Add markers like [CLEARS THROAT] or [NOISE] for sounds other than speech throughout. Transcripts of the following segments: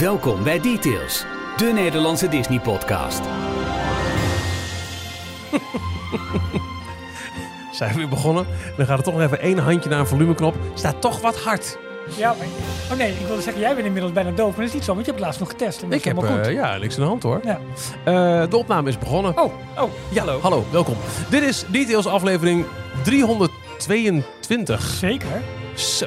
Welkom bij Details, de Nederlandse Disney-podcast. [LAUGHS] Zijn we weer begonnen? Dan gaat er toch nog even één handje naar een volumeknop. Staat toch wat hard. Ja, maar, oh nee, ik wilde zeggen, jij bent inmiddels bijna doof. Maar dat is niet zo, want je hebt laatst nog getest. En dat Ik is heb helemaal goed. eh, ja, niks aan de hand hoor. ja. Eh, de opname is begonnen. Oh, oh, ja, hallo. welkom. Dit is Details aflevering 322. zeker. Zo,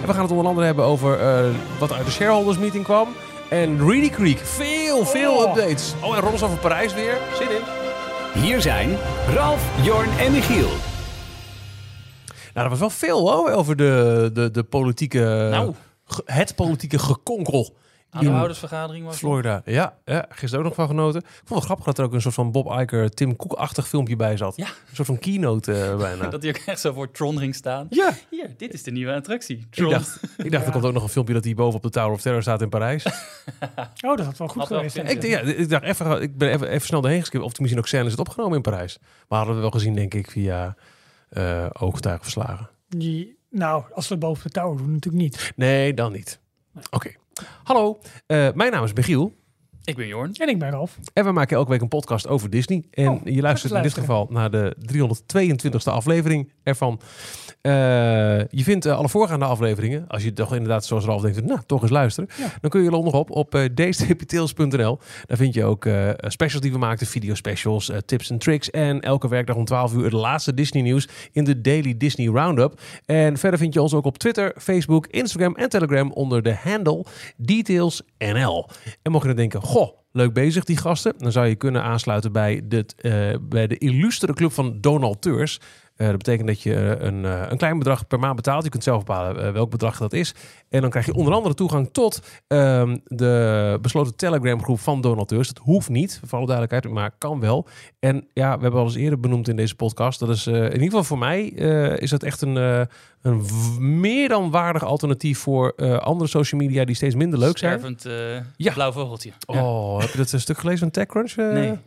En we gaan het onder andere hebben over eh, wat uit de shareholders meeting kwam. En Reedy Creek. Veel, veel Oh. updates. Oh, en Roddels over Parijs weer. Zin in. Hier zijn Ralf, Jorn en Michiel. Nou, er was wel veel hoor, over de, de, de politieke... Nou. het politieke gekonkel. In Aandeelhoudersvergadering was. Florida. Ja, ja, gisteren ook nog van genoten. Ik vond het grappig dat er ook een soort van Bob Iger, Tim Cook-achtig filmpje bij zat. Ja. Een soort van keynote eh, bijna. [LAUGHS] Dat hij ook echt zo voor Tron ging staan. Ja, Hier, dit is de nieuwe attractie. ik Tron. dacht, ik dacht er komt ook nog een filmpje dat hij boven op de Tower of Terror staat in Parijs. [LAUGHS] Oh, dat had wel goed Had geweest. ik, ja, ik dacht even, ik ben even, even snel erheen geskipt of er misschien ook scènes het opgenomen in Parijs. Maar hadden we wel gezien, denk ik, via eh ooggetuigenverslagen. Die, nou, als we het boven de tower doen, natuurlijk niet. Nee, dan niet. Oké. Hallo, eh, mijn naam is Michiel. Ik ben Jorn. En ik ben Ralf. En we maken elke week een podcast over Disney. En Oh, je luistert in dit geval naar de 322e aflevering ervan. Eh, je vindt eh, alle voorgaande afleveringen, als je toch inderdaad zoals Ralf denkt, nou, toch eens luisteren. Ja. Dan kun je er nog op op uh, dstptails.nl. Daar vind je ook eh, specials die we maakten, video specials, eh, tips en tricks. En elke werkdag om 12 uur het laatste Disney nieuws in de Daily Disney Roundup. En verder vind je ons ook op Twitter, Facebook, Instagram en Telegram onder de handle DetailsNL. En mocht je dan denken, goh, leuk bezig die gasten. Dan zou je kunnen aansluiten bij, dit, eh, bij de illustere club van donateurs. Eh, dat betekent dat je eh, een, eh, een klein bedrag per maand betaalt. Je kunt zelf bepalen welk bedrag dat is. En dan krijg je onder andere toegang tot ehm, de besloten Telegram groep van donateurs. Dat hoeft niet, voor alle duidelijkheid, maar kan wel. En ja, we hebben al eens eerder benoemd in deze podcast. Dat is in ieder geval voor mij is dat echt een, een meer dan waardig alternatief voor andere social media die steeds minder leuk zijn. Stervend Ja. blauw vogeltje. Ja. Oh, heb je dat een stuk gelezen van TechCrunch? Nee.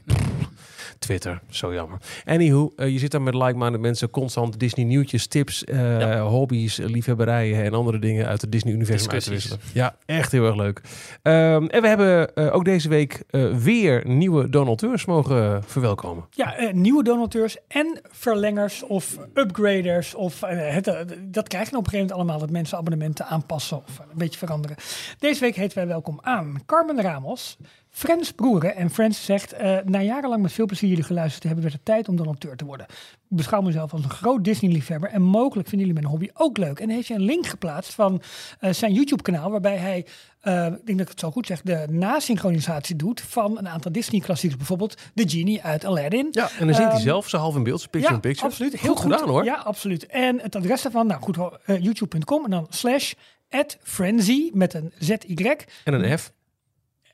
Twitter, zo jammer. Anywho, eh, je zit daar met like-minded mensen constant Disney nieuwtjes, tips, eh, Ja. hobby's, liefhebberijen en andere dingen uit het Disney-universum uit te Discussies. wisselen. Ja, echt heel erg leuk. Ehm, en we hebben eh, ook deze week weer nieuwe donateurs mogen verwelkomen. Ja, nieuwe donateurs en verlengers of upgraders. Of, het, dat krijg je op een gegeven moment allemaal, dat mensen abonnementen aanpassen of een beetje veranderen. Deze week heten wij welkom aan Carmen Ramos, Friends Broeren. En Friends zegt, eh, na jarenlang met veel plezier jullie geluisterd te hebben, werd het tijd om donateur te worden. Ik beschouw mezelf als een groot Disney-liefhebber en mogelijk vinden jullie mijn hobby ook leuk. En hij heeft je een link geplaatst van eh, zijn YouTube-kanaal, waarbij hij, eh, ik denk dat ik het zo goed zeg, de nasynchronisatie doet van een aantal Disney-klassiekers. Bijvoorbeeld de Genie uit Aladdin. Ja, en dan zingt hij Ehm, zelf zo half in beeld, zijn picture in picture. absoluut. Heel goed, gedaan hoor. Ja, absoluut. En het adres daarvan, nou goed, youtube.com en dan slash at frenzy met een ZY. En een F.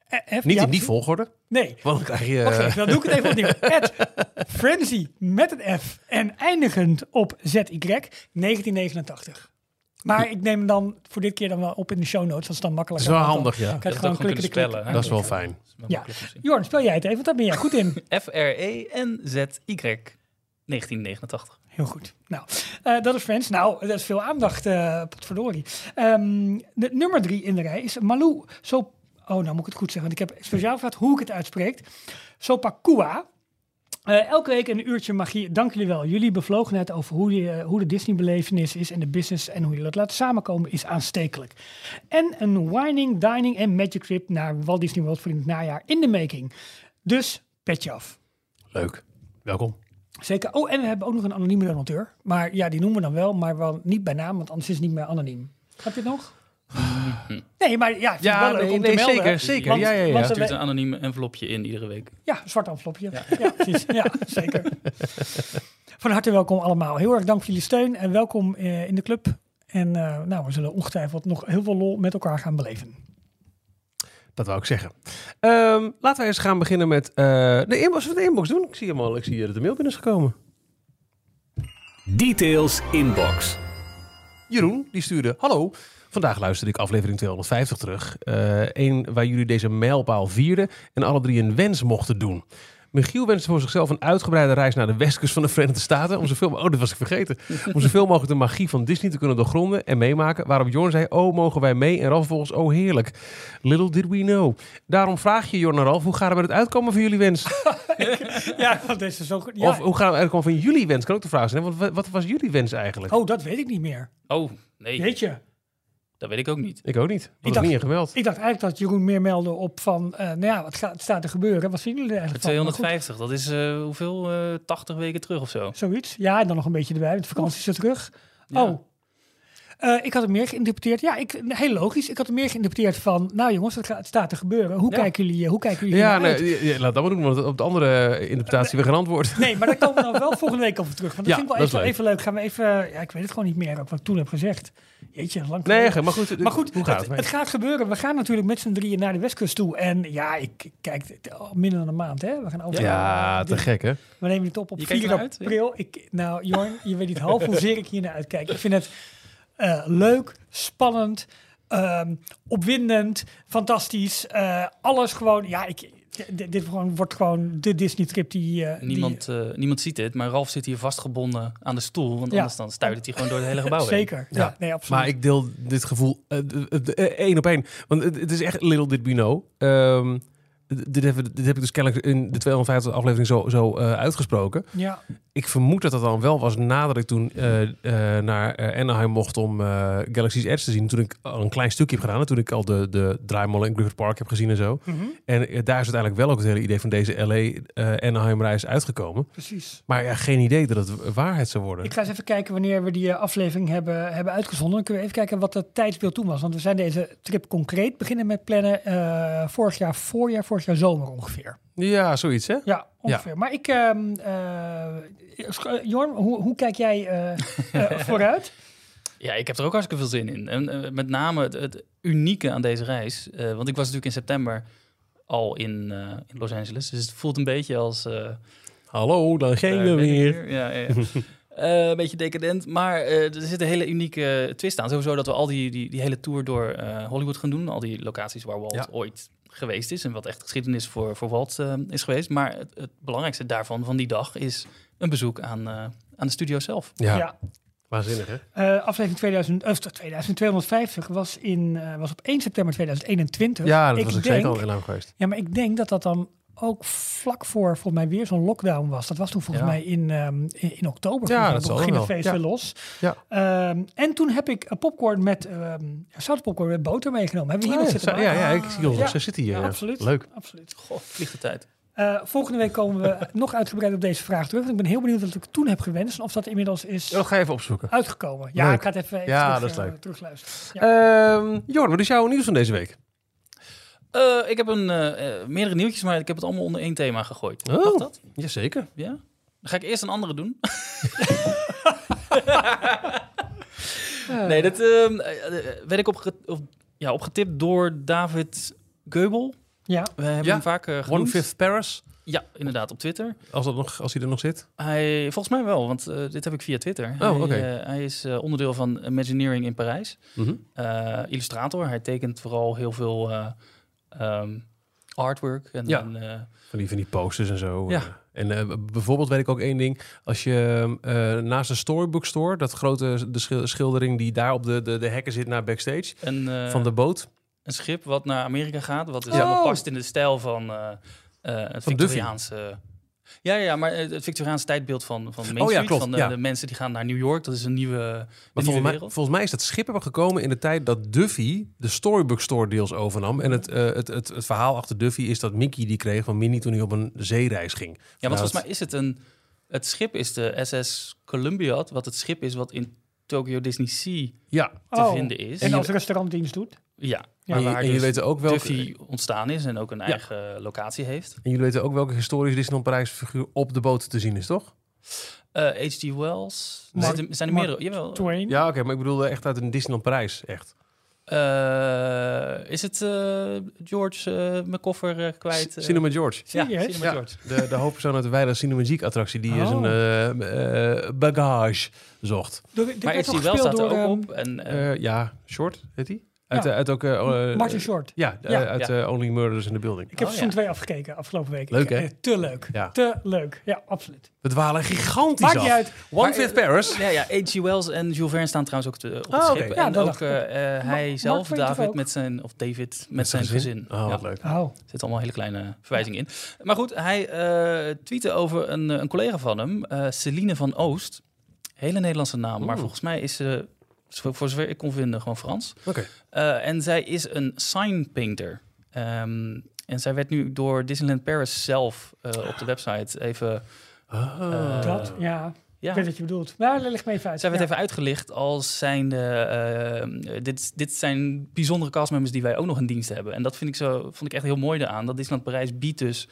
Eh, F, Niet ja, in die volgorde, Nee. want dan krijg je... Oké, eh, dan doe ik het even opnieuw. [LAUGHS] At frenzy met een F en eindigend op ZY 1989. Maar ik neem hem dan voor dit keer dan wel op in de show notes. Dat is dan dat makkelijker. is wel handig, ja. Krijg je Dat gewoon klikken spellen, hè? Dat is wel fijn. Dat Ja. Jorn, spel jij het even, want daar ben jij goed in. F-R-E-N-Z-Y 1989. Heel goed. Nou, eh, dat is Friends. Nou, dat is veel aandacht, eh potverdorie. Ehm, de nummer drie in de rij is Malou So... Oh, nou moet ik het goed zeggen, want ik heb speciaal gevraagd hoe ik het uitspreek. Sopakua. Eh, elke week een uurtje magie. Dank jullie wel. Jullie bevlogenheid over hoe, je, hoe de Disney-belevenis is en de business en hoe jullie dat laten samenkomen is aanstekelijk. En een whining, dining en magic trip naar Walt Disney World voor in het najaar in de making. Dus petje af. Leuk. Welkom. Zeker. Oh, en we hebben ook nog een anonieme donateur. Maar ja, die noemen we dan wel, maar wel niet bij naam, want anders is het niet meer anoniem. Heb je het nog? Nee, maar ja, ik vind het wel leuk om te melden. zeker, zeker. Want- ja, ja, ja. want- Stuurt een anoniem envelopje in iedere week. Ja, een zwart envelopje. Ja, precies. Ja, zeker. Van harte welkom allemaal. Heel erg dank voor jullie steun en welkom eh, in de club. En eh, nou, we zullen ongetwijfeld nog heel veel lol met elkaar gaan beleven. Dat wou ik zeggen. Ehm, laten we eens gaan beginnen met eh, de inbox. Wat de inbox doen? Ik zie hem al. Ik zie dat de mail binnen is gekomen. Details Inbox. Jeroen, die stuurde... Hallo, vandaag luisterde ik aflevering 250 terug. Eén waar jullie deze mijlpaal vierden en alle drie een wens mochten doen. Michiel wenst voor zichzelf een uitgebreide reis naar de westkust van de Verenigde Staten. Om zoveel, oh, dat was ik vergeten. Om zoveel mogelijk de magie van Disney te kunnen doorgronden en meemaken. Waarop Jorn zei, oh, mogen wij mee? En Ralf volgens, oh, heerlijk. Little did we know. Daarom vraag je Jorn en Ralf, hoe gaat het met het uitkomen van jullie wens? [LAUGHS] Ja, want deze is zo goed. Ja. Of hoe gaat het uitkomen van jullie wens? Kan ook de vraag zijn. Want wat, wat was jullie wens eigenlijk? Oh, dat weet ik niet meer. Oh, nee, Weet je? Dat weet ik ook niet. Ik ook niet. Ik dacht- niet in gemeld. Ik dacht eigenlijk dat Jeroen meer meldde op van, eh, nou ja, wat gaat, staat er gebeuren? Wat vinden jullie er eigenlijk van? Maar 250, dat is eh, hoeveel? eh 80 weken terug of zo. Zoiets. Ja, en dan nog een beetje erbij, met vakantie is er terug. Ja. Oh. Eh, ik had het meer geïnterpreteerd. Ja, ik, heel logisch. Ik had het meer geïnterpreteerd van, nou jongens, het, gaat, staat te gebeuren. Hoe Ja. kijken jullie, eh, hoe kijken jullie Ja, nee, ja, laat dat maar doen, want op de andere interpretatie weer geen antwoord. Nee, maar daar komen we [LAUGHS] dan wel volgende week over terug. Want dat Ja, vind ik wel even, leuk. even leuk. Gaan we even, ja, ik weet het gewoon niet meer ook wat ik toen heb gezegd. Jeetje, lang Nee, maar goed, Maar goed, hoe gaat het, het? het gaat gebeuren. We gaan natuurlijk met z'n drieën naar de Westkust toe. En ja, ik kijk, al minder dan een maand, hè? We gaan over. ja, te dit- gek hè? We nemen het op op Je kijkt 4 ernaar uit, ja? april. Ik, nou, Jorn, je weet niet half hoezeer ik hier naar uitkijk. Ik vind het eh, leuk, spannend, ehm, opwindend, fantastisch. Eh, alles gewoon, ja, ik, dit, dit gewoon, wordt gewoon de Disney-trip die... eh, die- Niemand, eh, niemand ziet dit, maar Ralf zit hier vastgebonden aan de stoel. Want Ja. anders dan stuit hij gewoon door het hele gebouw heen. Zeker, ja. Ja. nee, absoluut. Maar ik deel dit gevoel eh, één op één. Want het, het is echt little did we know. Ehm, dit, heb, dit heb ik dus kennelijk in de 250 aflevering zo, zo eh, uitgesproken. ja, Ik vermoed dat dat dan wel was nadat ik toen eh, eh, naar Anaheim mocht om Galaxy's Edge te zien. Toen ik al een klein stukje heb gedaan. En toen ik al de, de draaimolen in Griffith Park heb gezien en zo. mhm, En daar is uiteindelijk wel ook het hele idee van deze LA-Anaheim-reis uitgekomen. precies. Maar ja, geen idee dat het waarheid zou worden. Ik ga eens even kijken wanneer we die aflevering hebben, hebben uitgezonden. Dan kunnen we even kijken wat het tijdsbeeld toen was. Want we zijn deze trip concreet beginnen met plannen vorig jaar voorjaar, vorig jaar zomer ongeveer. Ja, zoiets hè? Ja, ongeveer. Maar ik, ehm eh, Sch- Jorn, hoe, hoe kijk jij eh, eh, [LAUGHS] vooruit? Ja, ik heb er ook hartstikke veel zin in. En eh, met name het, het unieke aan deze reis. eh, want ik was natuurlijk in september al in, eh, in Los Angeles. Dus het voelt een beetje als... eh, Hallo, dan geen Daar we weer. Ja, ja. [LAUGHS] Eh, een beetje decadent, maar eh, er zit een hele unieke twist aan. Sowieso dat we al die, die, die hele tour door eh, Hollywood gaan doen. Al die locaties waar Walt Ja. ooit geweest is. En wat echt geschiedenis voor, voor Walt eh, is geweest. Maar het, het belangrijkste daarvan, van die dag, is een bezoek aan, eh, aan de studio zelf. Ja, Ja. waanzinnig hè? Eh, aflevering 2000, of 2250 was, in, eh, was op 1 september 2021. Ja, dat ik was ik denk, zeker al heel lang geweest. Ja, maar ik denk dat dat dan ook vlak voor volgens mij weer zo'n lockdown was. Dat was toen volgens Ja. mij in, ehm, in, in oktober. Ja, dat Toen het feest Ja. weer los. Ja. Ehm, en toen heb ik een popcorn met ehm zoutpopcorn met boter meegenomen. Hebben we hier Ah, nog ja, zitten? ja, ja, ik zie ons Ja. nog. Ze zitten hier. Ja, ja. absoluut. Leuk. absoluut. Goh, vliegt de tijd. Eh, volgende week komen we [LAUGHS] nog uitgebreid op deze vraag terug. Ik ben heel benieuwd wat ik toen heb gewenst en of dat inmiddels is Dat ga je even opzoeken. uitgekomen. Ja, Leuk. ik ga het even, even Ja, terug, dat is eh, leuk. terugluisteren. Ehm Jorn, wat is jouw nieuws van deze week? Eh, ik heb een, eh, eh, meerdere nieuwtjes, maar ik heb het allemaal onder één thema gegooid. Oh. Mag dat? Jazeker. Ja? Dan ga ik eerst een andere doen. [LAUGHS] [LAUGHS] nee, dat ehm, eh, eh, werd ik op, ja, opgetipt door David Geubel. Ja, We hebben Ja, hem vaak uh, One Fifth Paris, Ja, inderdaad, op Twitter. als, dat nog, als hij er nog zit. Hij, volgens mij wel, want dit heb ik via Twitter. Oh, hij, oké. hij is eh, onderdeel van Imagineering in Parijs. Mhm. Eh, illustrator. Hij tekent vooral heel veel eh, ehm, artwork. En, Ja. en, eh, Van die, van die posters en zo. Ja. Eh, En eh, bijvoorbeeld weet ik ook één ding. Als je eh, naast de Storybook Store, dat grote de schil- schildering die daar op de, de, de hekken zit naar backstage, eh, van de boot. een schip wat naar Amerika gaat. Wat dus Oh. helemaal past in de stijl van eh, eh, het Van Victoriaanse... Ja, ja, maar het Victoriaanse tijdbeeld van, van Main Oh ja, Street. klopt, van de, ja. de mensen die gaan naar New York. Dat is een nieuwe, Maar nieuwe volgens mij, wereld. volgens mij is dat schip er gekomen in de tijd dat Duffy de Storybook Store deels overnam. En het, eh, het, het, het verhaal achter Duffy is dat Mickey die kreeg van Minnie toen hij op een zeereis ging. Ja, want Nou, volgens het- mij is het een... Het schip is de SS Columbia, wat het schip is wat in Tokyo Disney Sea Ja, te Oh. vinden is. en als restaurantdienst doet. Ja, Ja, en, je- en dus jullie weten ook welke, Duffy ontstaan is en ook een Ja. eigen locatie heeft. en jullie weten ook welke historische Disneyland Parijs figuur op de boot te zien is, toch? Eh H.G. Wells. Er Mark- zitten- zijn er meerdere. Jawel. Twain. Ja, oké, maar ik bedoelde echt uit een Disneyland Parijs, echt. Eh, is het eh, George uh, mijn koffer eh, kwijt? eh? Cinema George. Ja? Cinema Ja. George. De, de hoofdpersoon uit de Wijde Cinemagiek attractie die Oh. zijn eh, eh, bagage zocht. Maar H.G. Wells staat er ook ehm, op. En, eh, Eh, ja, Short heet hij? Uit, Ja. uit ook... eh, eh, Martin Short. Ja, eh, Ja. uit Ja. eh, Only Murders in the Building. Ik heb Oh, seizoen ja. 2 afgekeken afgelopen week. Leuk, hè? Te leuk. Ja. Te leuk. Ja, absoluut. We dwalen gigantisch Maakt af. niet uit. One Maar, Fifth Paris. Ja, ja, H.G. Wells en Jules Verne staan trouwens ook te, op het Oh, oké. schip. Ja, en ook eh, eh, hij zelf, David, met zijn, of David met, zijn gezin. Oh, wat leuk. Oh. Er zitten allemaal hele kleine verwijzingen in. Maar goed, hij eh tweette over een, een collega van hem, eh Celine van Oost. Hele Nederlandse naam, maar volgens mij is ze, voor zover ik kon vinden, gewoon Frans. Oké. Eh, en zij is een sign painter. Ehm, en zij werd nu door Disneyland Paris zelf eh, op de website even... Eh, Dat, ja. Ja, Ik weet wat je bedoelt. Maar leg me even uit. zij werd Ja. even uitgelicht als zijnde... eh, dit, dit zijn bijzondere castmembers die wij ook nog in dienst hebben. En dat vind ik zo, vond ik echt heel mooi eraan. Dat Disneyland Parijs biedt dus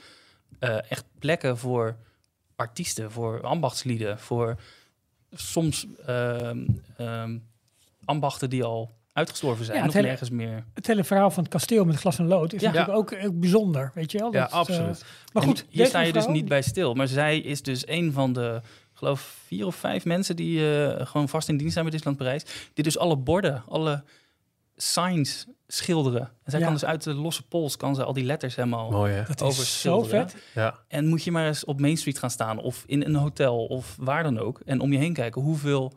eh, echt plekken voor artiesten, voor ambachtslieden, voor soms ehm, ehm, ambachten die al uitgestorven zijn, Ja, het nog hele- nergens meer. Het hele verhaal van het kasteel met glas en lood is Ja. natuurlijk ook, ook bijzonder, weet je wel? Ja, Dat, eh, absoluut. maar En goed, hier sta je dus niet bij stil. Maar zij is dus een van de, ik geloof, vier of vijf mensen die eh, gewoon vast in dienst zijn bij Disneyland Parijs. Die dus alle borden, alle signs schilderen. En zij Ja. kan dus uit de losse pols kan ze al die letters helemaal Mooi, hè? Dat over is zo vet. Ja. En moet je maar eens op Main Street gaan staan of in een hotel of waar dan ook. En om je heen kijken hoeveel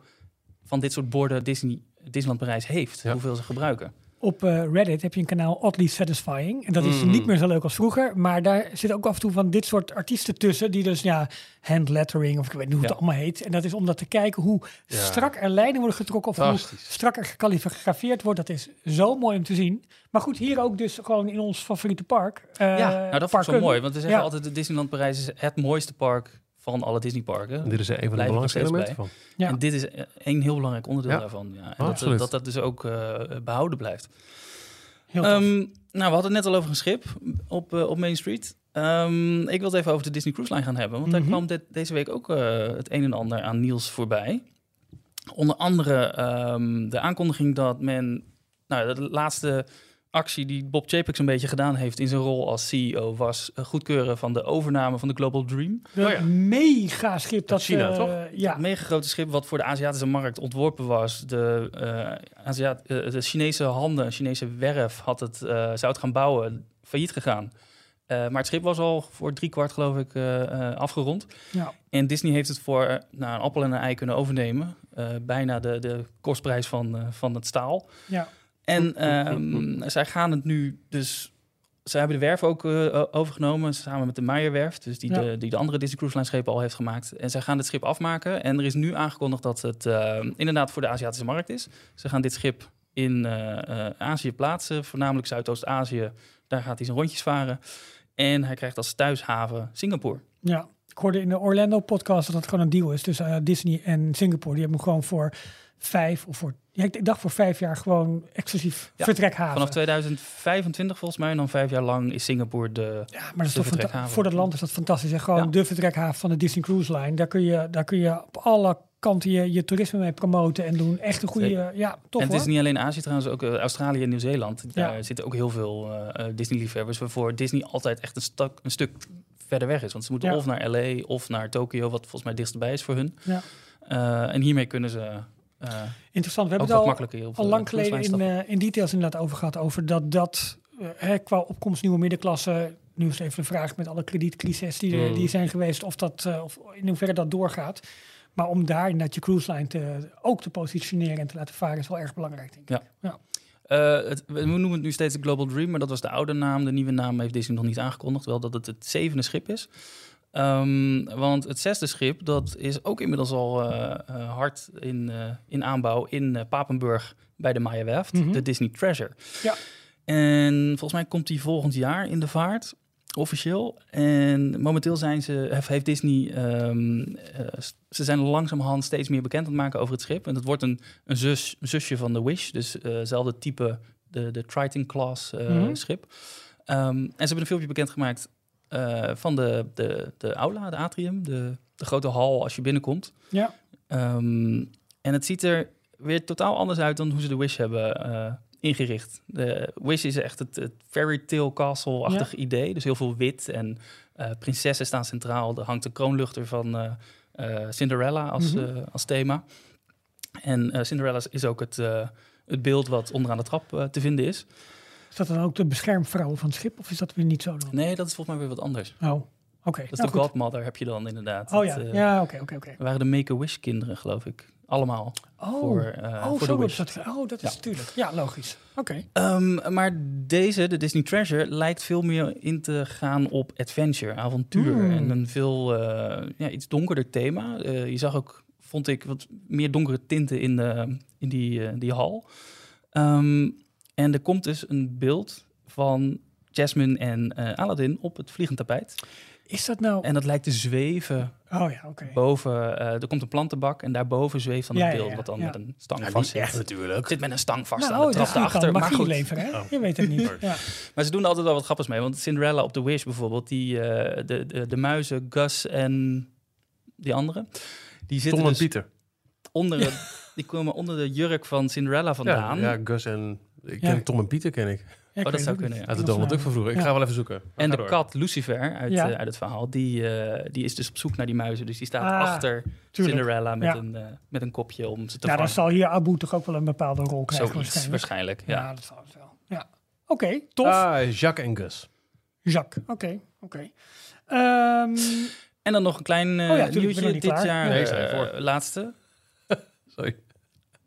van dit soort borden Disney, Disneyland Parijs heeft. Ja. Hoeveel ze gebruiken. Op eh, Reddit heb je een kanaal Oddly Satisfying. En dat is Mhm. niet meer zo leuk als vroeger. Maar daar zitten ook af en toe van dit soort artiesten tussen. Die dus ja, handlettering of ik weet niet hoe het Ja. allemaal heet. En dat is om dat te kijken hoe Ja. strak er lijnen worden getrokken. Of hoe strak er gekalligrafeerd wordt. Dat is zo mooi om te zien. Maar goed, hier ook dus gewoon in ons favoriete park. eh, ja, nou dat vond ik zo parken. mooi. Want we zeggen Ja. altijd dat Disneyland Parijs is het mooiste park van alle Disneyparken. En dit is een van de belangrijkste elementen van. Ja. En dit is eh, een heel belangrijk onderdeel Ja. daarvan. Ja. En dat, Absoluut. dat dat dus ook eh, behouden blijft. Heel. Ehm, nou, we hadden het net al over een schip op, eh, op Main Street. Ehm, ik wil het even over de Disney Cruise Line gaan hebben. Want Mhm. daar kwam dit, deze week ook eh, het een en ander aan Niels voorbij. Onder andere ehm, de aankondiging dat men... Nou, de laatste actie die Bob Chapek een beetje gedaan heeft in zijn rol als CEO... was eh, goedkeuren van de overname van de Global Dream. De Oh ja. mega schip dat... China, eh, toch? Ja, Het mega grote schip wat voor de Aziatische markt ontworpen was. De, eh, Aziat, de Chinese handen, een Chinese werf, had het, eh, zou het gaan bouwen, failliet gegaan. Eh, maar het schip was al voor drie kwart, geloof ik, afgerond. ja. En Disney heeft het voor nou, een appel en een ei kunnen overnemen. Eh, bijna de, de kostprijs van, eh, van het staal. ja. En ehm, zij gaan het nu dus... Zij hebben de werf ook eh, overgenomen, samen met de Meijerwerf, dus die, Ja. de, die de andere Disney Cruise Line schepen al heeft gemaakt. En zij gaan dit schip afmaken. En er is nu aangekondigd dat het eh, inderdaad voor de Aziatische markt is. Ze gaan dit schip in eh, eh, Azië plaatsen, voornamelijk Zuidoost-Azië. Daar gaat hij zijn rondjes varen. En hij krijgt als thuishaven Singapore. Ja, ik hoorde in de Orlando podcast dat het gewoon een deal is tussen eh, Disney en Singapore. Die hebben hem gewoon voor vijf of voor, ja, ik dacht voor vijf jaar gewoon exclusief Ja, vertrekhaven. Vanaf 2025 volgens mij en dan vijf jaar lang is Singapore de... ja, maar dat is toch vertrekhaven. voor dat land is dat fantastisch. En gewoon Ja. de vertrekhaven van de Disney Cruise Line. Daar kun je, daar kun je op alle kanten je, je toerisme mee promoten en doen. Echt een goede, Zeker. ja, tof en het is niet alleen Azië trouwens, ook eh, Australië en Nieuw-Zeeland. Daar zitten ook heel veel eh, Disney-liefhebbers... waarvoor Disney altijd echt een, stuk een stuk verder weg is. Want ze moeten of naar L.A. of naar Tokio... wat volgens mij dichterbij is voor hun. Ja. En hiermee kunnen ze Interessant. We hebben het al, makkelijker... lang geleden in, eh, in details inderdaad over gehad. Over dat dat eh, hè, qua opkomst nieuwe middenklasse. Nu is even de vraag met alle kredietcrisis die, er- Mm. die zijn geweest. Of, dat, eh, of in hoeverre dat doorgaat. Maar om daar inderdaad je cruise line te, ook te positioneren en te laten varen is wel erg belangrijk, denk ik. Ja. Eh, het, we noemen het nu steeds de Global Dream, maar dat was de oude naam. De nieuwe naam heeft Disney nog niet aangekondigd, wel dat het het zevende schip is. Ehm, want het zesde schip, dat is ook inmiddels al eh, eh, hard in, eh, in aanbouw in Papenburg bij de Maya Werft, Mhm. de Disney Treasure. Ja. En volgens mij komt die volgend jaar in de vaart, officieel. En momenteel zijn ze, heeft, Disney, ehm, eh, ze zijn langzamerhand steeds meer bekend aan het maken over het schip. En het wordt een, een, zus, een zusje van de Wish, dus hetzelfde type, de, de Triton-class Mhm. schip. Ehm, en ze hebben een filmpje bekendgemaakt eh van de, de, de aula, de atrium, de, de grote hal als je binnenkomt. Ja. Ehm, en het ziet er weer totaal anders uit dan hoe ze de Wish hebben eh, ingericht. De Wish is echt het, het fairy tale castle-achtig idee. Dus heel veel wit en eh, prinsessen staan centraal. Er hangt een kroonluchter van Cinderella als, Mhm. als thema. En Cinderella is ook het, het beeld wat onderaan de trap te vinden is. Is dat dan ook de beschermvrouw van het schip? Of is dat weer niet zo dan? Nee, dat is volgens mij weer wat anders. Oh, oké. Dat is Nou, de goed. godmother heb je dan inderdaad. Oh Dat, ja, eh, ja oké, oké, oké. waren de Make-A-Wish kinderen, geloof ik. Allemaal. Oh, voor, eh, oh voor zo de is Wish. dat. Oh, dat is natuurlijk. Ja, logisch. Oké. Ehm, maar deze, de Disney Treasure, lijkt veel meer in te gaan op adventure, avontuur. Hmm. En een veel eh, ja, iets donkerder thema. Je zag ook, vond ik, wat meer donkere tinten in, de, in die, die hal. Ehm, en er komt dus een beeld van Jasmine en eh, Aladdin op het vliegend tapijt. Is dat nou... En dat lijkt te zweven Oh ja, oké. boven. eh, er komt een plantenbak en daarboven zweeft dan ja, beeld, ja, wat dan ja. met een stang Ja, vast zit. echt natuurlijk. Zit met een stang vast aan Nou, de trap daarachter. Maar goed, leveren, hè? Oh. Je weet het niet. Ja. Maar ze doen er altijd wel wat grappigs mee. Want Cinderella op The Wish bijvoorbeeld, die, eh, de, de, de muizen, Gus en die andere, die zitten Tom en dus Pieter. onder, het- die komen onder de jurk van Cinderella Ja, vandaan. ja, Gus en... Ik Ja. ken Tom en Pieter, ken ik. Ja, ik dat zou kunnen. Uit de Donald Duck van vroeger. Ik Ja. ga wel even zoeken. Maar en de door. kat Lucifer uit, Ja. eh, uit het verhaal, die, eh, die is dus op zoek naar die muizen. Dus die staat Ah, achter Tuurlijk. Cinderella met, Ja. een, eh, met een kopje om ze te Ja, dan zal hier Abu toch ook wel een bepaalde rol krijgen Zoiets, waarschijnlijk. waarschijnlijk. Ja, ja. dat zal het wel. Ja. Oké, tof. Ah, Jacques en Gus. Jacques, oké, oké. Ehm, En dan nog een klein Oh nieuwtje dit klaar. jaar. Nee, eh, laatste. [LAUGHS] Sorry.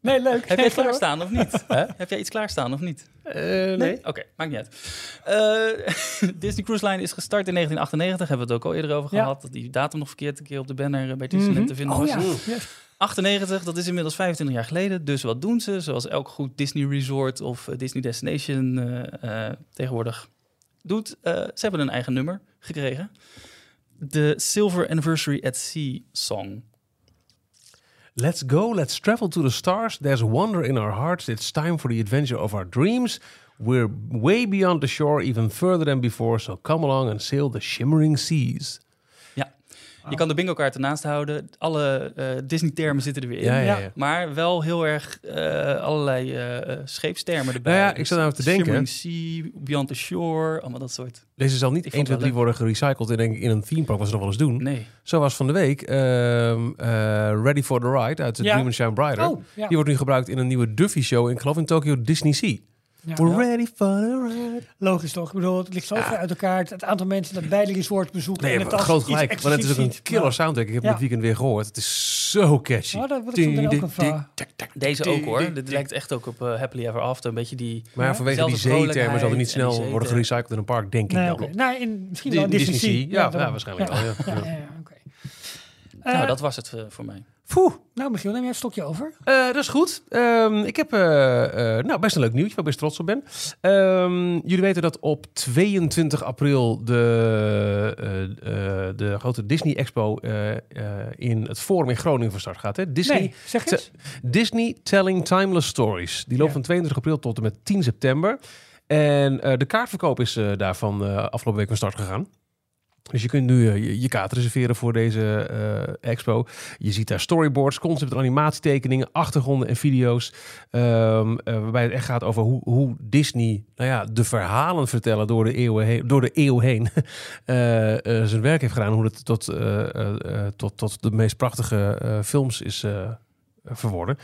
Nee, leuk. Heb jij door. klaarstaan of niet? [LAUGHS] Heb jij iets klaarstaan of niet? Eh, nee. Oké, maakt niet uit. Eh, [LAUGHS] Disney Cruise Line is gestart in 1998. Hebben we het ook al eerder over Ja. gehad. Dat die datum nog verkeerd een keer op de banner eh, bij Disneyland te vinden Oh was. ja, Oeh. yes. 98, dat is inmiddels 25 jaar geleden. Dus wat doen ze? Zoals elk goed Disney Resort of eh, Disney Destination eh, eh, tegenwoordig doet. Eh, ze hebben een eigen nummer gekregen. De Silver Anniversary at Sea Song. Let's go, let's travel to the stars. There's wonder in our hearts. It's time for the adventure of our dreams. We're way beyond the shore, even further than before. So come along and sail the shimmering seas. Je kan de bingo kaart ernaast houden. Alle eh, Disney-termen zitten er weer in. Ja, ja, Ja. ja. Maar wel heel erg eh, allerlei eh, scheepstermen erbij. Nou ja, ik zat nou te denken. Shimmering Sea, Beyond the Shore, allemaal dat soort. Deze zal niet Ik 1, vond 2, het 3 wel worden gerecycled en denk ik in een theme park wat ze nog wel eens doen. Nee. Zo was van de week ehm, eh, Ready for the Ride uit de. Dream and Shine Brighter. Oh. Die wordt nu gebruikt in een nieuwe Duffy show in, ik geloof in Tokyo Disney Sea. Ja. We're ready for the ride. Logisch toch? Ik bedoel, het ligt zo ver uit elkaar. Het aantal mensen dat beide resorts bezoeken. Nee, en je het groot gelijk. Want het is ook een killer soundtrack. Ik heb Ja. het weekend weer gehoord. Het is zo catchy. Oh, dat- Deze ook hoor. Dit lijkt echt ook op eh, Happily Ever After. Een beetje die... Maar vanwege die zeetermen zal er niet snel worden gerecycled in een park, denk ik Nee. Nou, in, misschien wel Disney. Ja, waarschijnlijk wel, [LAUGHS] nou, Eh, dat was het eh, voor mij. Poeh, Nou, Michiel, neem jij een stokje over? eh, dat is goed. Ehm, ik heb eh, eh, nou, best een leuk nieuwtje waar ik best trots op ben. Ehm, jullie weten dat op 22 april de, de grote Disney Expo in het Forum in Groningen van start gaat. Hè? Disney, Nee, zeg eens. Disney Telling Timeless Stories. Die loopt Ja. van 22 april tot en met 10 september. En de kaartverkoop is daarvan afgelopen week van start gegaan. Dus je kunt nu eh, je, kaart reserveren voor deze eh, expo. Je ziet daar storyboards, concept- en animatietekeningen, achtergronden en video's. ehm, eh, waarbij het echt gaat over hoe, hoe Disney nou ja, de verhalen vertellen door de, eeuwen heen, door de eeuw heen [LAUGHS] zijn werk heeft gedaan. Hoe het tot, tot, tot de meest prachtige films is verworden.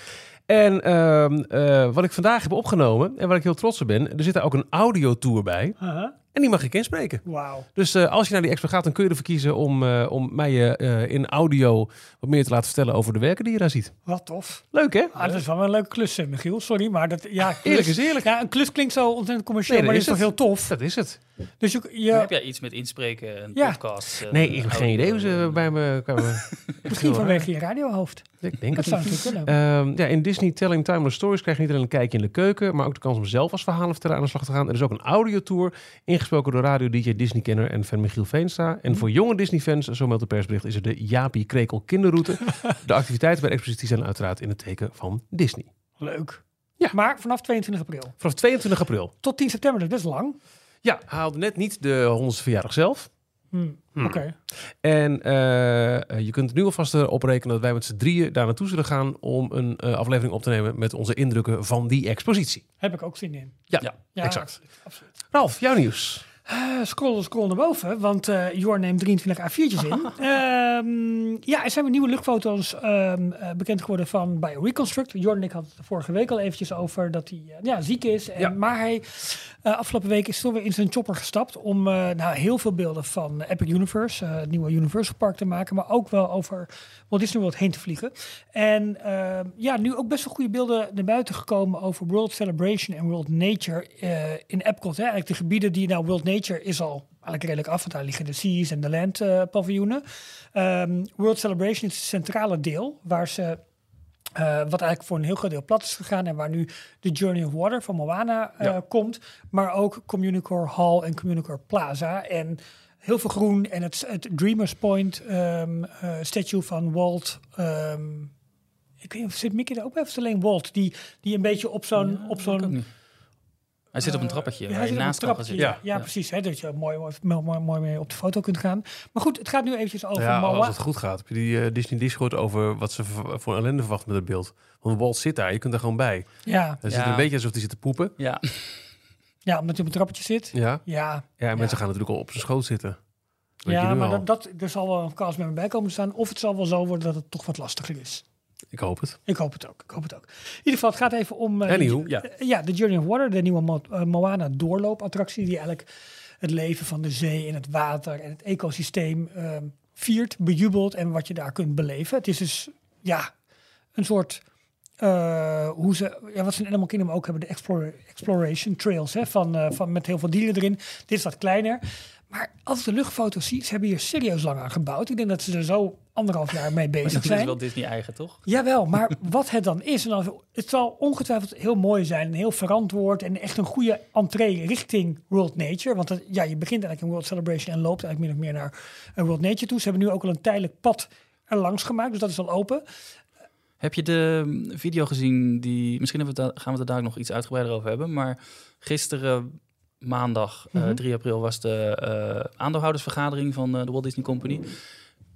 En ehm, eh, wat ik vandaag heb opgenomen en waar ik heel trots op ben, er zit daar ook een audiotour bij. Aha. En die mag ik inspreken. Wauw. Dus eh, als je naar die expo gaat, dan kun je ervoor kiezen om, eh, om mij eh, in audio wat meer te laten vertellen over de werken die je daar ziet. Wat tof. Leuk hè? Ah, dat is wel een leuke klus, Michiel. Sorry, maar dat... Ja, klus- Eerlijk is eerlijk. Ja, een klus klinkt zo ontzettend commercieel, Nee, maar is toch heel tof? Dat is het. Dus je, je- Heb jij iets met inspreken en Ja. podcasts? Nee, ik heb geen idee hoe ze bij me kwamen. [LAUGHS] misschien vanwege je radiohoofd. Ik denk Dat het. zou natuurlijk kunnen. Ehm, ja, in Disney Telling Timeless Stories krijg je niet alleen een kijkje in de keuken, maar ook de kans om zelf als verhalenverteller aan de slag te gaan. Er is ook een audiotour, ingesproken door radio-dj Disney-kenner en fan Michiel Veenstra. En voor jonge Disney-fans, zo meldt de persbericht, is er de Jaapie Krekel kinderroute. [LAUGHS] de activiteiten bij de expositie zijn uiteraard in het teken van Disney. Leuk. Ja. Maar vanaf 22 april Vanaf 22 april. tot 10 september, dat is best lang. Ja, hij haalde net niet de 100ste verjaardag zelf. Hm, Hmm. Oké. En eh, je kunt nu alvast eh, oprekenen dat wij met z'n drieën daar naartoe zullen gaan om een eh, aflevering op te nemen met onze indrukken van die expositie. Heb ik ook zin in. Ja, Ja. Ja, exact. absoluut, absoluut. Ralf, jouw nieuws. Uh, scroll, scroll naar boven, want uh, Jor neemt 23 A4'tjes in. um, [LAUGHS] ja, er zijn weer nieuwe luchtfoto's um, uh, bekend geworden van BioReconstruct. Jor en ik hadden het vorige week al eventjes over dat hij ja, ziek is. En, Ja. Maar hij, afgelopen week is toch weer in zijn chopper gestapt om nou, heel veel beelden van Epic Universe, het nieuwe Universal Park te maken, maar ook wel over Walt Disney World heen te vliegen. En ehm, ja, nu ook best wel goede beelden naar buiten gekomen over World Celebration en World Nature in Epcot. Hè? Eigenlijk de gebieden die nou World Nature is al eigenlijk redelijk af, want daar liggen de Seas en de Land uh, paviljoenen. Um, World Celebration is het centrale deel, waar ze, uh, wat eigenlijk voor een heel groot deel plat is gegaan en waar nu de Journey of Water van Moana uh, Ja. komt, maar ook Communicore Hall en Communicore Plaza. En heel veel groen en het, het Dreamers Point um, statue van Walt. Um, ik weet niet of zit Mickey daar ook bij of is alleen Walt die, die een beetje op zo'n Ja, op zo'n. Hij zit op een eh, trappetje. ja, waar hij je zit op een naast trappetje. zitten. Ja, ja, precies. Hè, dat je mooi, mooi, mooi, mooi mee op de foto kunt gaan. Maar goed, het gaat nu eventjes over Ja, Moa. als het goed gaat. Heb je die eh, Disney gehoord over wat ze voor ellende verwachten met het beeld? Want Walt zit daar, je kunt er gewoon bij. Ja, Het Ja. zit een beetje alsof hij zit te poepen. Ja, ja, omdat hij op een trappetje zit. Ja, Ja, ja en mensen Ja. gaan natuurlijk al op zijn schoot zitten. Weet je ja maar al. dat, dat, er zal wel een cast met me bij komen staan. Of het zal wel zo worden dat het toch wat lastiger is. Ik hoop het. Ik hoop het ook. Ik hoop het ook. In ieder geval, het gaat even om... Anywho, de, ja. eh, ja, de Journey of Water, de nieuwe Mo- eh, Moana doorloopattractie... die eigenlijk het leven van de zee en het water en het ecosysteem ehm, viert, bejubelt... en wat je daar kunt beleven. Het is dus, ja, een soort... eh, hoe ze, ja, wat ze in Animal Kingdom ook hebben, de explore- exploration trails, hè, van, eh, van, met heel veel dieren erin. Dit is wat kleiner. Maar als de luchtfoto's zie, ze hebben hier serieus lang aan gebouwd. Ik denk dat ze er zo anderhalf jaar mee bezig dat is zijn. wel Disney eigen, toch? Jawel, [LAUGHS] maar wat het dan is, en dan, het zal ongetwijfeld heel mooi zijn en heel verantwoord en echt een goede entree richting World Nature. Want het- ja, je begint eigenlijk in World Celebration en loopt eigenlijk min of meer naar World Nature toe. Ze hebben nu ook al een tijdelijk pad er langs gemaakt, dus dat is al open. Heb je de mm, video gezien die... Misschien we gaan we het daar nog iets uitgebreider over hebben. Maar gisteren, maandag eh, Mhm. 3 april, was de eh, aandeelhoudersvergadering van eh, de Walt Disney Company.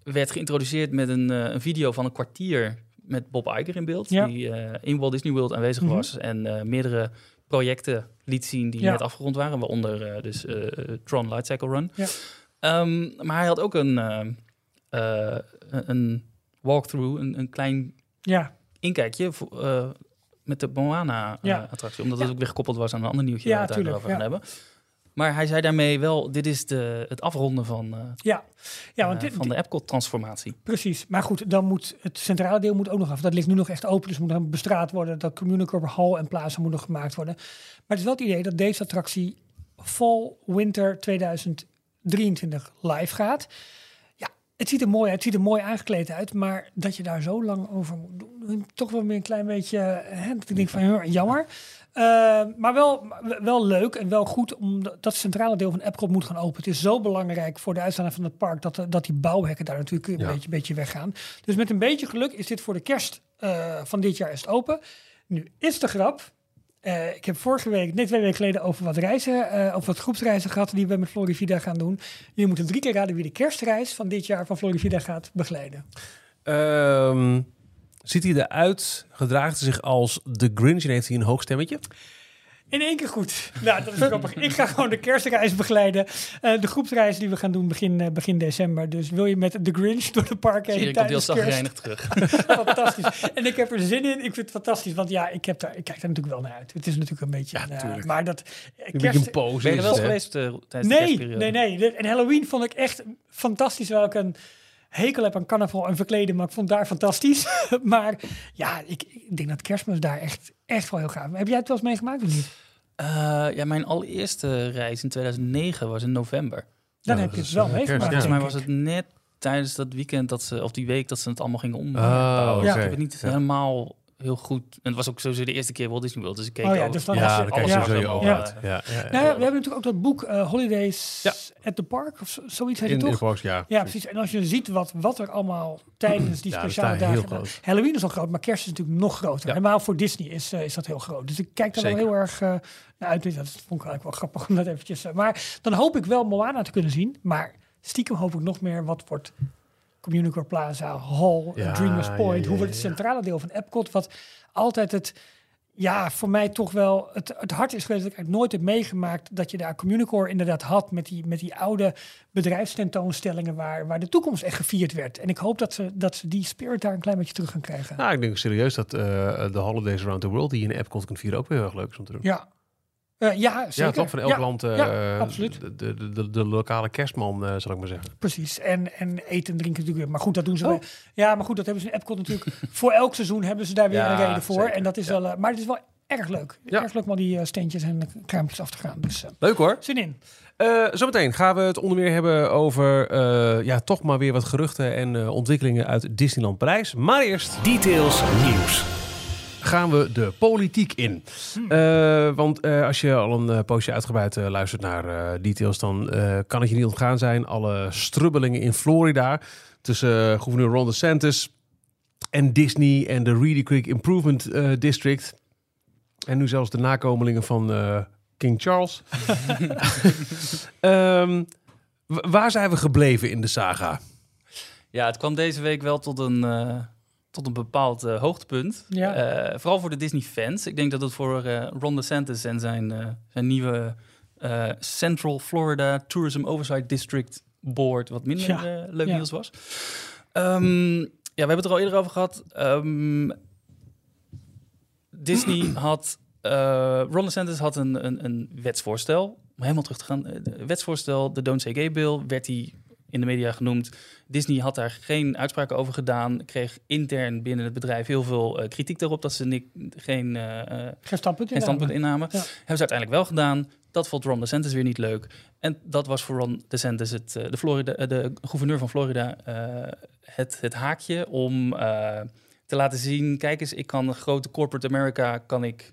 Werd geïntroduceerd met een, een video van een kwartier met Bob Iger in beeld. Ja. Die in Walt Disney World aanwezig Mhm. was. En meerdere projecten liet zien die Ja. net afgerond waren. Waaronder dus Tron Lightcycle Run. Ja. Ehm, maar hij had ook een, een walkthrough, een, een klein Ja, inkijkje voor, eh, met de Ja. Moana-attractie. omdat het ook weer gekoppeld was aan een ander nieuwtje waar we het over gaan hebben. Maar hij zei daarmee wel, dit is de, het afronden van, eh, ja. ja want eh, dit, van de Epcot-transformatie. Precies, maar goed, dan moet het centrale deel moet ook nog af. Dat ligt nu nog echt open, dus moet dan bestraat worden. Dat Communicore Hall en Plaza moet nog gemaakt worden. Maar het is wel het idee dat deze attractie fall winter 2023 live gaat. Het ziet er mooi uit, het ziet er mooi aangekleed uit, maar dat je daar zo lang over moet doen, toch wel weer een klein beetje, hè, dat ik denk van "Huh, jammer. Uh, maar wel, wel leuk en wel goed, omdat dat centrale deel van Epcot moet gaan openen. Het is zo belangrijk voor de uitstraling van het park dat, dat die bouwhekken daar natuurlijk een Ja. beetje, beetje weggaan. Dus met een beetje geluk is dit voor de kerst uh, van dit jaar is het open. Nu is de grap. Uh, ik heb vorige week, net twee weken geleden, over wat reizen, uh, over wat groepsreizen gehad die we met Florivida gaan doen. Jullie moeten drie keer raden wie de kerstreis van dit jaar van Florivida gaat begeleiden. Um, ziet hij eruit? Gedraagt hij zich als de Grinch en heeft hij een hoog stemmetje? In één keer goed. Nou, dat is grappig. Ik ga gewoon de kerstreis begeleiden. Uh, de groepsreis die we gaan doen begin, uh, begin december. Dus wil je met de Grinch door de parken heen tijdens kerst? reinig terug. [LAUGHS] fantastisch. En ik heb er zin in. Ik vind het fantastisch. Want ja, ik, heb daar, ik kijk daar natuurlijk wel naar uit. Het is natuurlijk een beetje... Ja, uh, maar dat... Kerst... een pose Ben je er wel geweest uh, tijdens nee, de kerstperiode? Nee, nee. En Halloween vond ik echt fantastisch. Wel ik een hekel heb aan carnaval en verkleden, maar ik vond daar fantastisch. [LAUGHS] maar ja, ik, ik, denk dat kerstmis daar echt, echt wel heel gaaf. Heb jij het wel eens meegemaakt of niet? Uh, ja, mijn allereerste reis in 2009 was in november. Dan ja, heb je het wel meegemaakt. Volgens mij was het net tijdens dat weekend dat ze, of die week dat ze het allemaal gingen om. Oh, okay. ja. Ik heb het niet ja. helemaal heel goed. En het was ook sowieso de eerste keer Walt Disney World, dus ik keek oh, ja, ook. dus dan ja, je, sowieso je ogen ja. uit. Ja, ja, ja, nou, ja, we hebben natuurlijk ook dat boek uh, Holidays ja. at the Park, of zoiets heet in, het toch? In Parks, ja. ja, precies. En als je ziet wat, wat er allemaal tijdens die speciale dagen... Heel groot. Halloween is al groot, maar kerst is natuurlijk nog groter. Ja. Helemaal voor Disney is, uh, is dat heel groot. Dus ik kijk daar wel heel erg uh, naar uit. Dat vond ik eigenlijk wel grappig om dat eventjes... Uh, maar dan hoop ik wel Moana te kunnen zien. Maar stiekem hoop ik nog meer wat wordt... Communicore Plaza, Hall, ja, Dreamers Point. Hoe wordt het centrale deel van Epcot, wat altijd het ja, voor mij toch wel het, het hart is geweest dat ik eigenlijk nooit heb meegemaakt dat je daar Communicore inderdaad had met die, met die oude bedrijfstentoonstellingen waar, waar de toekomst echt gevierd werd. En ik hoop dat ze, dat ze die spirit daar een klein beetje terug gaan krijgen. Nou, ik denk serieus dat eh, de Holidays Around the World, die je in Epcot kunt vieren, ook weer heel erg leuk is om te doen. Ja. Eh, ja, zeker. Ja, toch? Van elk Ja, land eh, ja, absoluut. De, de, de, de lokale kerstman, eh, zal ik maar zeggen. Precies. En, en eten en drinken natuurlijk. weer. Maar goed, dat doen ze. Oh. wel. Ja, maar goed, dat hebben ze in Epcot natuurlijk. [LAUGHS] voor elk seizoen hebben ze daar weer Ja, een reden voor. zeker. En dat is Ja. wel. eh, maar het is wel erg leuk. Ja. Erg leuk om al die eh, steentjes en kraampjes af te gaan. Dus eh, Leuk hoor. zin in. Eh, zometeen gaan we het onder meer hebben over eh, ja, toch maar weer wat geruchten en eh, ontwikkelingen uit Disneyland Parijs. Maar eerst Details nieuws. Gaan we de politiek in. Eh, want eh, als je al een eh, poosje uitgebreid luistert naar eh, details, dan eh, kan het je niet ontgaan zijn. Alle strubbelingen in Florida tussen gouverneur Ron DeSantis en Disney en de Reedy Creek Improvement District. En nu zelfs de nakomelingen van eh, King Charles. [LAUGHS] Ehm, wa- waar zijn we gebleven in de saga? Ja, het kwam deze week wel tot een, eh, tot een bepaald eh, hoogtepunt. Ja. Eh, vooral voor de Disney-fans. Ik denk dat het voor eh Ron DeSantis en zijn, zijn nieuwe Central Florida Tourism Oversight District Board wat minder Ja. leuk Ja. nieuws was. Ehm, ja, we hebben het er al eerder over gehad. Ehm, Disney [CLEARS THROAT] had... Ron DeSantis had een, een, een wetsvoorstel. Om helemaal terug te gaan. de wetsvoorstel, de Don't Say Gay Bill, werd die in de media genoemd. Disney had daar geen uitspraken over gedaan. Kreeg intern binnen het bedrijf heel veel eh, kritiek erop dat ze ni- geen, eh, Geen standpunt geen standpunt innamen. Ja. Hebben ze uiteindelijk wel gedaan. Dat vond Ron DeSantis weer niet leuk. En dat was voor Ron DeSantis, het, de, Florida, de gouverneur van Florida, het, het haakje om te laten zien... kijk eens, ik kan een grote corporate America kan ik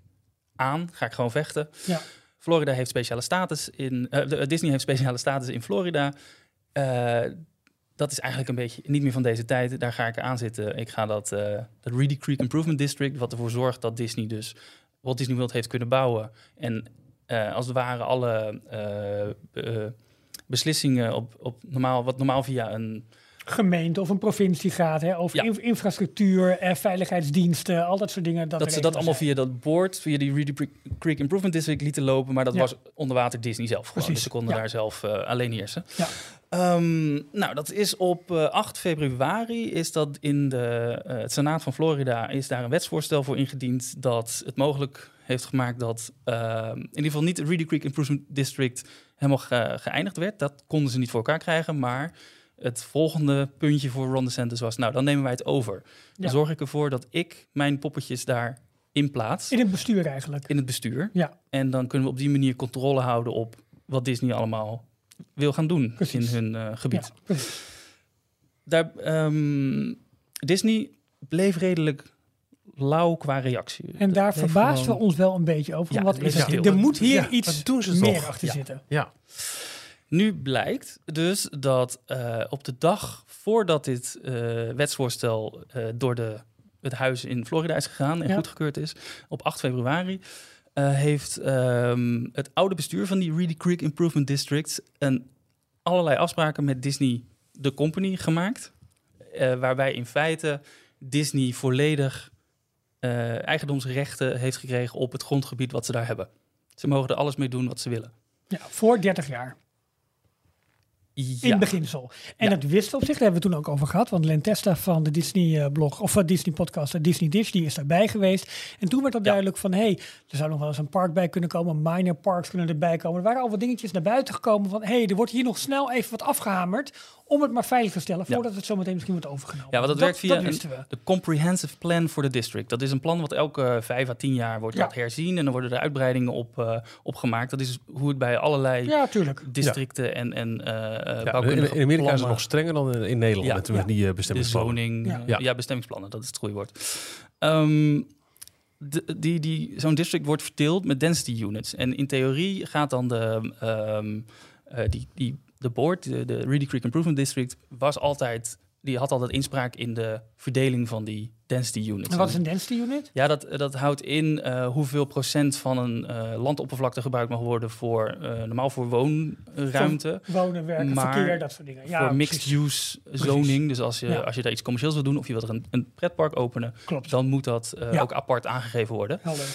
aan. Ga ik gewoon vechten. Ja. Florida heeft speciale status in... de- Disney heeft speciale status in Florida. Eh, dat is eigenlijk een beetje niet meer van deze tijd. Daar ga ik aan zitten. Ik ga dat, dat Reedy Creek Improvement District, wat ervoor zorgt dat Disney dus Walt Disney World heeft kunnen bouwen. En eh, als het ware alle beslissingen op, op normaal, wat normaal via een Gemeente of een provincie gaat. Hè, over Ja. inf- infrastructuur, eh, veiligheidsdiensten, al dat soort dingen. dat, Dat, ze dat allemaal via dat board, via die Reedy Creek- Improvement District lieten lopen. Maar dat Ja. was onder water Disney zelf gewoon. Precies, Dus ze konden ja. daar zelf alleen heersen. Ehm, nou, dat is op eh, 8 februari is dat in de, eh, het Senaat van Florida is daar een wetsvoorstel voor ingediend dat het mogelijk heeft gemaakt dat ehm, in ieder geval niet het Reedy Creek Improvement District helemaal ge- geëindigd werd. Dat konden ze niet voor elkaar krijgen, maar het volgende puntje voor Ron DeSantis was, nou, dan nemen wij het over. Dan Ja. zorg ik ervoor dat ik mijn poppetjes daar in plaats In het bestuur eigenlijk. in het bestuur. Ja. En dan kunnen we op die manier controle houden op wat Disney allemaal wil gaan doen Precies. in hun eh, gebied. Ja. Daar, ehm, Disney bleef redelijk lauw qua reactie. En daar verbaasden gewoon- we ons wel een beetje over. Ja, wat is stil. Er moet hier Ja, iets doen ze meer toch? achter Ja. zitten. Ja, Nu blijkt dus dat eh, op de dag voordat dit eh, wetsvoorstel eh, door de, het huis in Florida is gegaan en Ja. goedgekeurd is, op 8 februari, eh, heeft ehm, het oude bestuur van die Reedy Creek Improvement District een, allerlei afspraken met Disney, de company, gemaakt. eh, waarbij in feite Disney volledig eh, eigendomsrechten heeft gekregen op het grondgebied wat ze daar hebben. Ze mogen er alles mee doen wat ze willen. Ja, voor 30 jaar. In beginsel. En Ja. dat wisten we op zich, daar hebben we toen ook over gehad. Want Len Testa van de Disney-blog, of van Disney-podcast, de Disney Dish, die is daarbij geweest. En toen werd Ja. duidelijk van, hé, hey, er zou nog wel eens een park bij kunnen komen. Minor parks kunnen erbij komen. Er waren al wat dingetjes naar buiten gekomen van, hé, hey, er wordt hier nog snel even wat afgehamerd. Om het maar veilig te stellen, Ja. voordat het zometeen misschien wordt overgenomen. Ja, want dat, werkt via dat een- wisten we. de Comprehensive Plan for the District. Dat is een plan wat elke vijf à tien jaar wordt Ja. herzien. En dan worden er uitbreidingen op, eh, opgemaakt. Dat is hoe het bij allerlei Ja, districten en, en eh ja eh, in, bouwkundige in Amerika is het nog strenger dan in, in Nederland. Ja. natuurlijk Ja. die de bestemmingsplannen. zoning. Ja. Ja. Ja. bestemmingsplannen, dat is het goede woord. Ehm, de- die, die, Zo'n district wordt verdeeld met density units. En in theorie gaat dan de, ehm, eh, die, die, de board, de, de Reedy Creek Improvement District, was altijd, die had altijd inspraak in de verdeling van die density units. En wat is een density unit? Ja, dat, dat houdt in eh, hoeveel procent van een eh, landoppervlakte gebruikt mag worden voor eh, normaal voor woonruimte. Wonen, werken, Maar verkeer, dat soort dingen. Ja, voor precies. mixed-use zoning. Dus als je, Ja. als je daar iets commercieels wil doen of je wilt er een, een pretpark openen, Klopt. dan moet dat eh, Ja. ook apart aangegeven worden. Helder.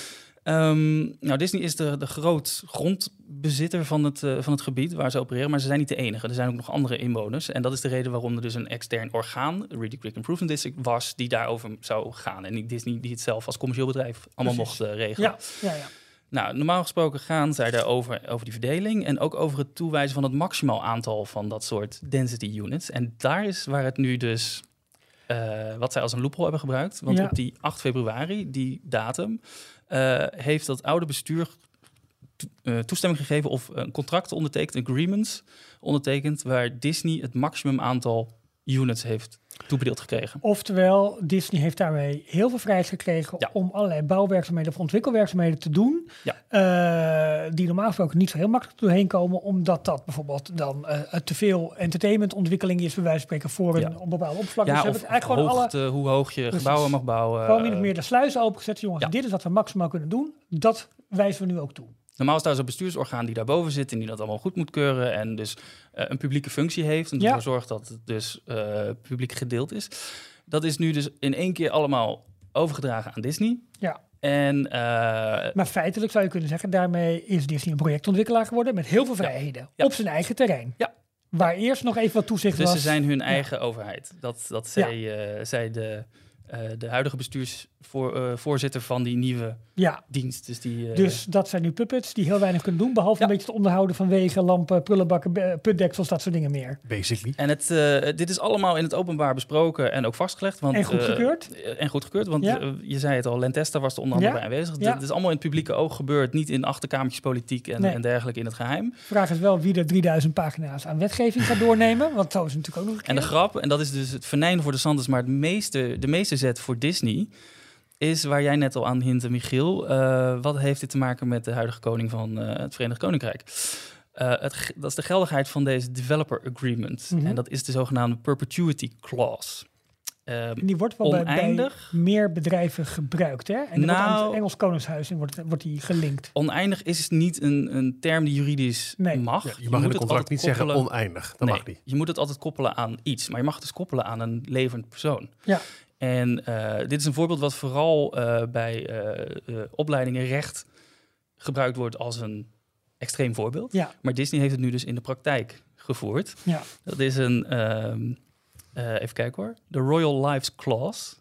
Ehm, nou, Disney is de, de groot grondbezitter van het, eh, van het gebied waar ze opereren, maar ze zijn niet de enige. Er zijn ook nog andere inwoners. En dat is de reden waarom er dus een extern orgaan, Reedy Creek Improvement District, was die daarover zou gaan. En niet Disney die het zelf als commercieel bedrijf allemaal Precies. mocht eh, regelen. Ja, ja, ja. Nou, normaal gesproken gaan zij daarover over die verdeling en ook over het toewijzen van het maximaal aantal van dat soort density units. En daar is waar het nu dus, eh, wat zij als een loophole hebben gebruikt. Want Ja. op die 8 februari, die datum, eh, heeft dat oude bestuur eh, toestemming gegeven of een contract ondertekend, agreements ondertekend, waar Disney het maximum aantal units heeft toebedeeld gekregen. Oftewel, Disney heeft daarmee heel veel vrijheid gekregen Ja. om allerlei bouwwerkzaamheden of ontwikkelwerkzaamheden te doen. Ja. eh, die normaal gesproken niet zo heel makkelijk doorheen komen, omdat dat bijvoorbeeld dan eh, te veel entertainmentontwikkeling is, bij wijze van spreken, voor een, Ja. bepaalde oppervlak. dus Ja, ze of eigenlijk gewoon alle, hoe hoog je gebouwen mag bouwen. gewoon min of eh, meer de sluizen opengezet. Jongens, dit is wat we maximaal kunnen doen. Dat wijzen we nu ook toe. Normaal is daar zo'n bestuursorgaan die daarboven zit en die dat allemaal goed moet keuren en dus eh, een publieke functie heeft en Ja. ervoor zorgt dat het dus eh, publiek gedeeld is. Dat is nu dus in één keer allemaal overgedragen aan Disney. Ja. En eh, Maar feitelijk zou je kunnen zeggen, daarmee is Disney een projectontwikkelaar geworden met heel veel vrijheden Ja. op zijn eigen terrein. Ja. Waar eerst nog even wat toezicht dus was. ze zijn hun eigen overheid. Dat, dat eh, zei de, eh, de huidige bestuursvoorzitter van die nieuwe Ja, dienst. Dus, die, eh, dus dat zijn nu puppets die heel weinig kunnen doen, behalve Ja. een beetje het onderhouden van wegen, lampen, prullenbakken, putdeksels, dat soort dingen meer. Basically. En het, eh, dit is allemaal in het openbaar besproken en ook vastgelegd. Want, En goedgekeurd? eh, en goedgekeurd, want Ja. eh, je zei het al, Lentesta was er onder andere Ja. bij aanwezig. Ja. Dit is allemaal in het publieke oog gebeurd, niet in achterkamertjes politiek en, Nee. en dergelijke in het geheim. Vraag is wel wie er 3000 pagina's aan wetgeving gaat doornemen, want zo is natuurlijk ook nog een En de keer. grap, en dat is dus het venijn voor de Sanders, maar het meeste, de meeste voor Disney, is waar jij net al aan hintte, Michiel. eh, wat heeft dit te maken met de huidige koning van eh, het Verenigd Koninkrijk? Eh, het, dat is de geldigheid van deze developer agreement. Mhm. En dat is de zogenaamde perpetuity clause. Ehm, En die wordt wel bij, meer bedrijven gebruikt, hè? En wordt aan Nou- het Engels Koningshuis in wordt, wordt die gelinkt. oneindig is niet een, een term die juridisch Nee. mag. Ja, je mag in moet het het contract niet zeggen oneindig. Dat Nee, mag niet. Je moet het altijd koppelen aan iets, maar je mag het dus koppelen aan een levend persoon. Ja. En eh, dit is een voorbeeld wat vooral eh, bij eh, eh, opleidingen recht gebruikt wordt als een extreem voorbeeld. Ja, Maar Disney heeft het nu dus in de praktijk gevoerd. ja. Dat is een, ehm, eh, even kijken hoor, de Royal Lives Clause.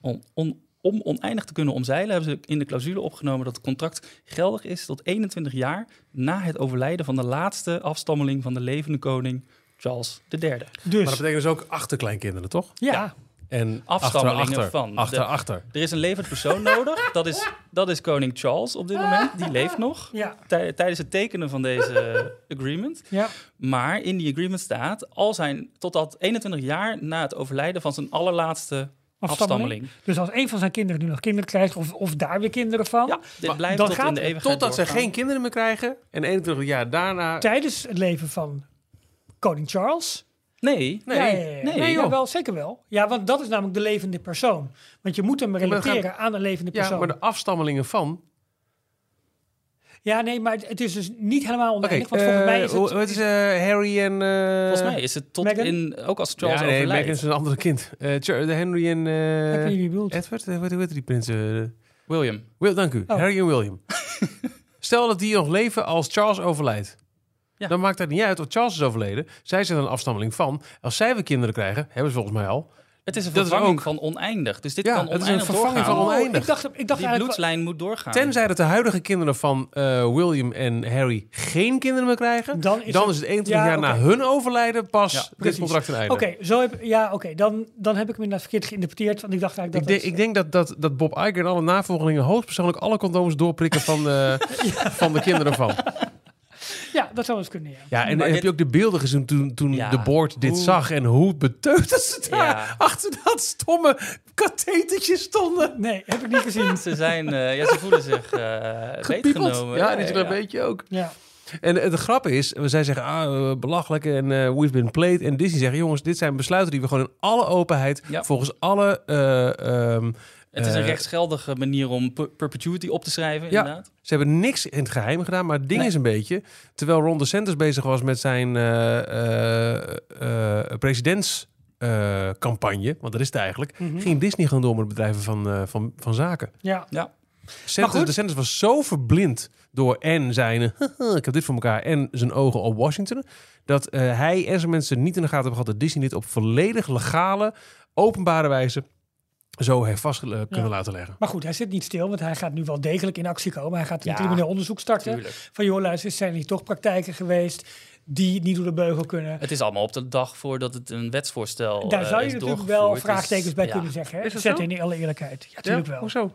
Om, om, om oneindig te kunnen omzeilen hebben ze in de clausule opgenomen dat het contract geldig is tot 21 jaar na het overlijden van de laatste afstammeling van de levende koning Charles III. Maar dat Dus, betekent dus ook achterkleinkinderen, toch? ja. ja. En Afstammelingen achter, achter, van Achter, de- achter. Er is een levend persoon nodig, [LAUGHS] dat is, dat is koning Charles op dit moment, die leeft nog. Ja, Tij- Tijdens het tekenen van deze agreement. ja. Maar in die agreement staat, al zijn totdat 21 jaar na het overlijden van zijn allerlaatste afstammeling. Dus als een van zijn kinderen nu nog kinderen krijgt, of, of daar weer kinderen van, Ja, dit Maar blijft dan tot gaat in de eeuwigheid Totdat ze geen kinderen meer krijgen. En 21 jaar daarna... tijdens het leven van koning Charles. Nee, Nee, ja, ja, ja, ja. nee, ja, joh. wel, zeker wel. Ja, want dat is namelijk de levende persoon. Want je moet hem relateren aan een levende Ja, persoon. maar de afstammelingen van... Ja, nee, maar het is dus niet helemaal oneindig. want volgens mij is eh, het... is eh, Harry en... eh, volgens mij is het tot Meghan? in, ook als Charles ja, nee, overlijdt. Meghan is een andere kind. Eh, Henry en... eh. Edward? Eh, Wat hoe heet die prinsen? William. Wil, dank u. Oh. Harry en William. [LAUGHS] Stel dat die nog leven als Charles overlijdt. Ja. Dan maakt het niet uit, want Charles is overleden. Zij zijn een afstammeling van. Als zij weer kinderen krijgen, hebben ze volgens mij al. Het is een Dat is vervanging van oneindig. Dus dit Ja, kan het is een oneindig vervanging doorgaan. van oneindig. ik dacht, ik dacht Die bloedslijn moet doorgaan. Tenzij dat de huidige kinderen van eh, William en Harry geen kinderen meer krijgen. Dan is dan het- is het 21 Ja, jaar na hun overlijden pas Ja, dit contract een einde. Oké, zo heb, ja, oké, dan, dan heb ik hem inderdaad verkeerd geïnterpreteerd. Want ik dacht Ik, eigenlijk denk- dat... ik denk dat, dat, dat Bob Iger en alle navolgelingen hoogstpersoonlijk alle condooms doorprikken van, [LAUGHS] van de kinderen van. Ja, dat zou eens kunnen, ja. Ja, en Maar heb dit- je ook de beelden gezien toen, toen Ja, de board dit hoe- zag en hoe beteuterd ze daar Ja. achter dat stomme kathetertje stonden? Nee, heb ik niet [LAUGHS] gezien. Ze zijn, eh, ja, ze voelen zich eh Gepiepeld. beetgenomen. Ja, die een beetje ook. Ja, En de grap is, zij zeggen, ah, belachelijk en eh we've been played. En Disney zegt, jongens, dit zijn besluiten die we gewoon in alle openheid, Ja. volgens alle... eh, ehm, Het is een eh, rechtsgeldige manier om per- perpetuity op te schrijven, Ja. inderdaad. Ze hebben niks in het geheim gedaan, maar het ding Nee. is een beetje... Terwijl Ron DeSantis bezig was met zijn eh, eh, eh, presidentscampagne, want dat is het eigenlijk... Mhm. ging Disney gewoon door met het bedrijven van, eh, van, van zaken. ja. Ja. Sanders, de Sanders was zo verblind door en zijn [LAUGHS] ik heb dit voor elkaar en zijn ogen op Washington dat eh, hij en zijn mensen niet in de gaten hebben gehad dat Disney dit op volledig legale, openbare wijze zo heeft vast eh, kunnen Ja. laten leggen. Maar goed, hij zit niet stil, want hij gaat nu wel degelijk in actie komen. Hij gaat een Ja, crimineel onderzoek starten. Tuurlijk. Van joh, luister, zijn er niet toch praktijken geweest die niet door de beugel kunnen? Het is allemaal op de dag voordat het een wetsvoorstel Daar eh, zou je is natuurlijk wel Dus, vraagtekens bij ja. kunnen zeggen. Hè? Is dat Zet zo? in alle eerlijkheid. Ja, natuurlijk wel. Hoezo?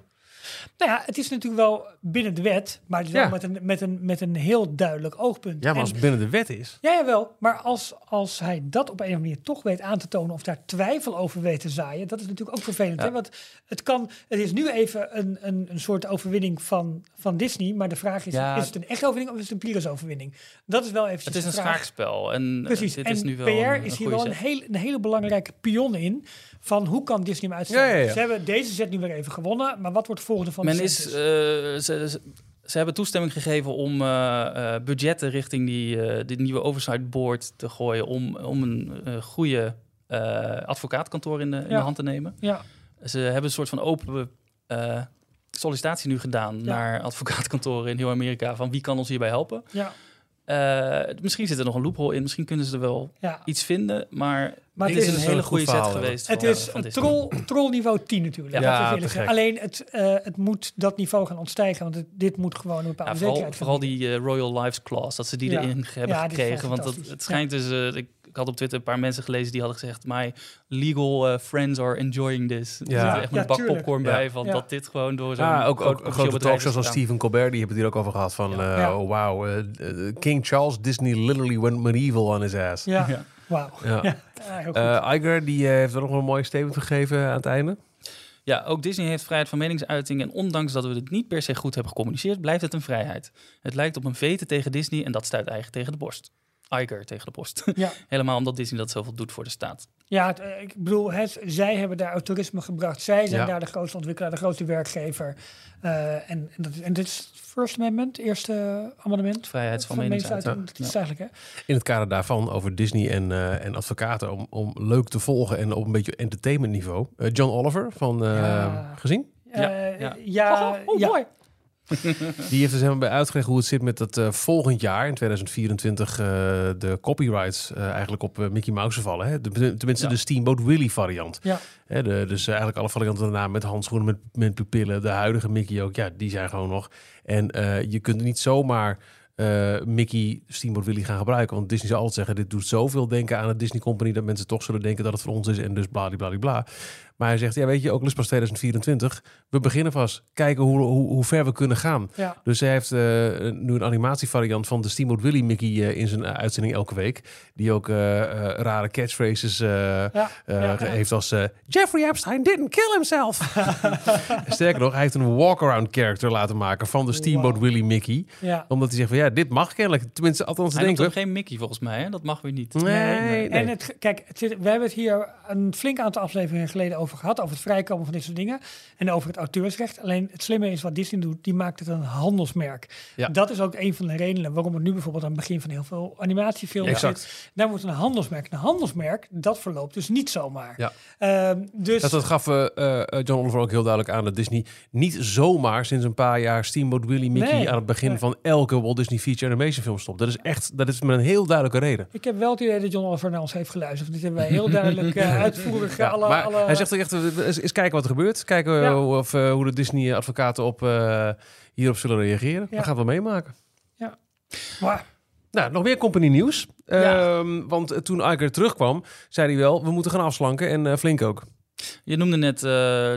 Nou ja, het is natuurlijk wel binnen de wet, maar het is Ja. wel met een, met, een, met een heel duidelijk oogpunt. Ja, maar En- als het binnen de wet is. Ja, jawel. Maar als, als hij dat op een of andere manier toch weet aan te tonen of daar twijfel over weet te zaaien, dat is natuurlijk ook vervelend. Ja. Hè? Want het, kan, het is nu even een, een, een soort overwinning van, van Disney, maar de vraag is, Ja. is het een echte overwinning of is het een Pyrrhus-overwinning? Dat is wel even Het is een vraag. schaakspel. En eh, Precies. dit en is nu wel PR een, is hier wel een, heel, een hele belangrijke pion in van hoe kan Disney hem uitstellen. Ja, ja, ja. Ze hebben deze zet nu weer even gewonnen, maar wat wordt de volgende van Men de is, eh, ze, ze, ze hebben toestemming gegeven om eh, eh, budgetten richting die, eh die nieuwe oversight board te gooien om, om een eh, goede eh, advocaatkantoor in de, in de hand te nemen. ja, Ze hebben een soort van open eh, sollicitatie nu gedaan Ja. naar advocaatkantoren in heel Amerika van wie kan ons hierbij helpen. ja, Eh, misschien zit er nog een loophole in, misschien kunnen ze er wel ja. iets vinden, maar, Maar het is is een een hele goed goede set verhaal, geweest. Het is Disney. troll, trollniveau 10 natuurlijk. Ja. Alleen het, eh, het moet dat niveau gaan ontstijgen, want het- dit moet gewoon een bepaalde Ja, vooral, zekerheid vooral die eh, Royal Lives Clause, dat ze die Ja. erin hebben Ja, gekregen. Want dat, het schijnt dus, eh, ik, ik had op Twitter een paar mensen gelezen die hadden gezegd, my legal friends are enjoying this. Er Ja. zit echt Ja, een bak tuurlijk. popcorn Ja. bij van Ja. dat dit gewoon door zo'n Ja, ook, groot ook officieel grote talkshows als. Stephen Colbert, die hebben het hier ook over gehad. Van, eh, oh, wow, King Charles Disney literally went medieval on his ass. Ja. Wauw. Ja. [LAUGHS] Eh, Iger, die eh, heeft er nog wel een mooi statement gegeven aan het einde. Ja, ook Disney heeft vrijheid van meningsuiting. En ondanks dat we het niet per se goed hebben gecommuniceerd, blijft het een vrijheid. Het lijkt op een vete tegen Disney en dat stuit eigenlijk tegen de borst. Iger tegen de borst. Ja. [LAUGHS] Helemaal omdat Disney dat zoveel doet voor de staat. Ja, het, eh, ik bedoel, het, zij hebben daar autorisme gebracht. Zij zijn Ja. daar de grootste ontwikkelaar, de grootste werkgever. Eh, en, en, dat, en dit is het First Amendment, eerste amendement. Vrijheid van meningsuiting. Dat is eigenlijk, hè? In het kader daarvan over Disney en, eh, en advocaten om, om leuk te volgen en op een beetje entertainment niveau. John Oliver van eh, Ja. gezien? Ja, ja. ja, oh, ja. mooi. [LAUGHS] Die heeft dus helemaal bij uitgelegd hoe het zit met dat eh, volgend jaar, in 2024, eh, de copyrights eh, eigenlijk op Mickey Mouse vallen. Hè? De, tenminste, Ja. de Steamboat Willie variant. Ja. Hè, de, dus eigenlijk alle varianten daarna met handschoenen, met, met pupillen. De huidige Mickey ook, ja, die zijn gewoon nog. En je kunt niet zomaar Mickey Steamboat Willie gaan gebruiken. Want Disney zal altijd zeggen, dit doet zoveel denken aan het Disney Company... dat mensen toch zullen denken dat het voor ons is en dus bladibladibla. Maar hij zegt, ja weet je, ook pas 2024. We beginnen vast. Kijken hoe, hoe, hoe ver we kunnen gaan. Ja. Dus hij heeft eh, nu een animatievariant van de Steamboat Willie Mickey eh, in zijn eh, uitzending elke week. Die ook eh, eh, rare catchphrases eh, Ja, eh, ja, ja. heeft als eh, Jeffrey Epstein didn't kill himself. [LAUGHS] Sterker nog, hij heeft een walk-around character laten maken van de Steamboat Wauw. Willie Mickey. ja. Omdat hij zegt van ja, dit mag kennelijk. Tenminste, althans Hij noemt denken we. geen Mickey volgens mij, hè? dat mag weer niet. Nee, nee. En het, kijk, het zit, we hebben het hier een flink aantal afleveringen geleden over gehad. Over het vrijkomen van dit soort dingen. En over het auteursrecht. Alleen het slimme is wat Disney doet. Die maakt het een handelsmerk. Ja. Dat is ook een van de redenen waarom het nu bijvoorbeeld aan het begin van heel veel animatiefilms zit. Daar wordt een handelsmerk. Een handelsmerk, dat verloopt dus niet zomaar. Ja. Ehm, dus Dat, dat gaf eh, eh, John Oliver ook heel duidelijk aan dat Disney niet zomaar sinds een paar jaar Steamboat Willie Mickey Nee, aan het begin nee. van elke Walt Disney Feature Animation film stopt. Dat is echt, dat is met een heel duidelijke reden. ik heb wel het idee dat John Oliver naar ons heeft geluisterd. Dit hebben wij heel [LAUGHS] duidelijk eh, uitvoerig Ja, alle, maar alle... hij zegt ook echt, eh, eens, kijken wat er gebeurt. Kijken Ja. hoe, of, eh, hoe de Disney advocaten op, eh, hierop zullen reageren. Ja. Dat gaan we meemaken. Maar, Nou, nog meer company nieuws. Ja. Ehm, want eh, toen Iger terugkwam, zei hij wel, we moeten gaan afslanken en eh, flink ook. Je noemde net eh,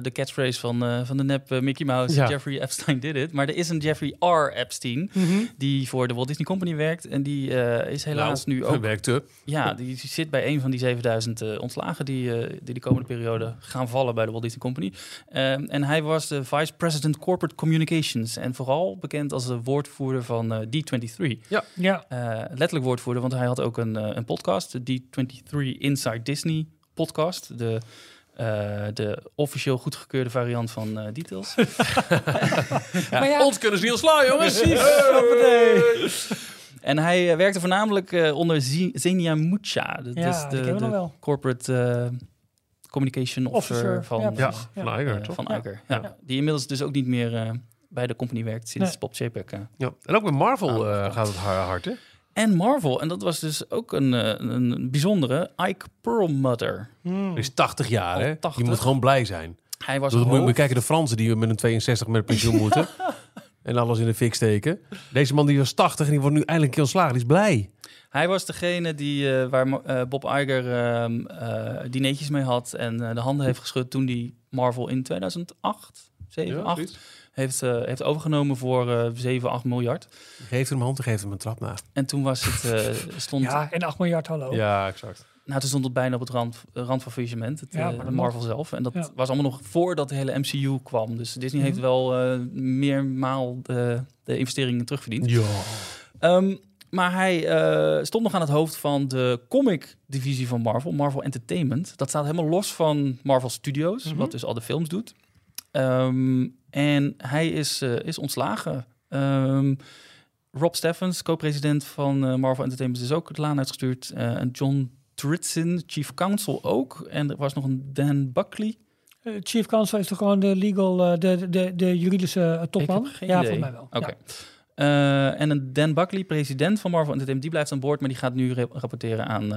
de catchphrase van, eh, van de nep eh, Mickey Mouse, Ja. Jeffrey Epstein did it. Maar er is een Jeffrey R. Epstein, mhm. die voor de Walt Disney Company werkt. En die eh, is helaas Nou, nu ook... Werkte. Ja, die zit bij een van die 7000 eh, ontslagen die, eh, die de komende periode gaan vallen bij de Walt Disney Company. Ehm, en hij was de Vice President Corporate Communications en vooral bekend als de woordvoerder van eh, D23. ja. Eh, letterlijk woordvoerder, want hij had ook een, een podcast, de D23 Inside Disney podcast. De, eh, de officieel goedgekeurde variant van eh, Details. [LAUGHS] Maar ja, Ons kunnen ze niet ontslaan, jongens. En hij eh, werkte voornamelijk eh, onder Zenia Mucha. Dat Ja, is die de, kennen we nog de wel. corporate eh, communication officer, Officer, van, ja, van Iger, toch? van Ja. Iger. Ja. Ja. Die inmiddels dus ook niet meer eh, bij de company werkt sinds Nee. Bob Chapek. eh. Ja. En ook met Marvel Ah, eh, gaat het har- hard, hè? En Marvel, en dat was dus ook een, eh, een bijzondere, Ike Perlmutter. Hmm. Hij is 80 jaar, hè? 80. Je moet gewoon blij zijn. Hij was Dus moet je kijken, de Fransen die met een 62 met pensioen moeten. [LAUGHS] en alles in de fik steken. Deze man die was 80 en die wordt nu eindelijk een keer ontslagen. Die is blij. Hij was degene die, eh, waar eh, Bob Iger ehm eh dineetjes mee had en de handen heeft geschud toen die Marvel in 2008, 7, 8 heeft, eh, heeft overgenomen voor eh 7, 8 miljard. Geef hem een hand en geef hem een trap na. En toen was het, eh, [LAUGHS] stond, Ja, en 8 miljard, hallo. Ja, exact. nou, toen stond het bijna op het rand, rand van faillissement, het, Ja, eh, de. Marvel zelf. En dat Ja. was allemaal nog voordat de hele MCU kwam. Dus Disney heeft Mhm. wel eh meermaal de, de investeringen terugverdiend. Ja. Ehm, maar hij eh, stond nog aan het hoofd van de comic-divisie van Marvel, Marvel Entertainment. Dat staat helemaal los van Marvel Studios, Mhm. wat dus al de films doet. Ehm, en hij is, eh, is ontslagen. Ehm, Rob Steffens, co-president van eh, Marvel Entertainment, is ook de laan uitgestuurd. Eh, en John Tritzin, chief counsel ook. En er was nog een Dan Buckley. Chief Counsel is toch gewoon de legal, de, de, de juridische topman? Ik heb geen ja, idee. volgens mij wel. Oké. Ja. En een Dan Buckley, president van Marvel Entertainment, die blijft aan boord, maar die gaat nu re- rapporteren aan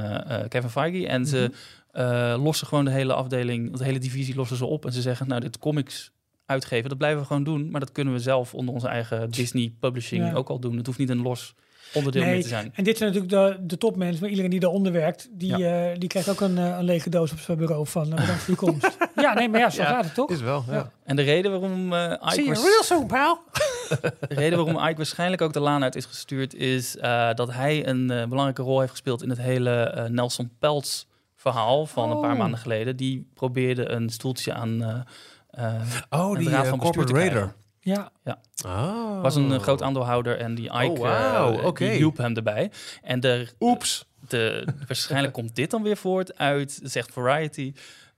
Kevin Feige. En ze Eh, lossen gewoon de hele afdeling, de hele divisie lossen ze op. En ze zeggen, nou, dit comics uitgeven, dat blijven we gewoon doen. Maar dat kunnen we zelf onder onze eigen Disney Publishing Ja. ook al doen. Het hoeft niet een los onderdeel Nee, meer te zijn. En dit zijn natuurlijk de, de topmensen, maar iedereen die daaronder werkt, die, eh, die krijgt ook een, eh, een lege doos op zijn bureau van uh, bedankt voor je komst. [LAUGHS] ja, nee, maar ja, zo Ja, gaat het toch? Is wel, ja. Ja. En de reden waarom eh Ike See you was- real soon, pal. [LAUGHS] De reden waarom Ike waarschijnlijk ook de laan uit is gestuurd, is eh, dat hij een belangrijke rol heeft gespeeld in het hele Nelson Peltz verhaal van een paar Oh. maanden geleden. Die probeerde een stoeltje aan eh eh, Oh, die raad eh, van bestuur corporate te raider. krijgen. Ja, Ah. Was een groot aandeelhouder en die Ike Oh, die hielp hem erbij. En de, Oeps. de, waarschijnlijk komt dit dan weer voort uit, zegt Variety,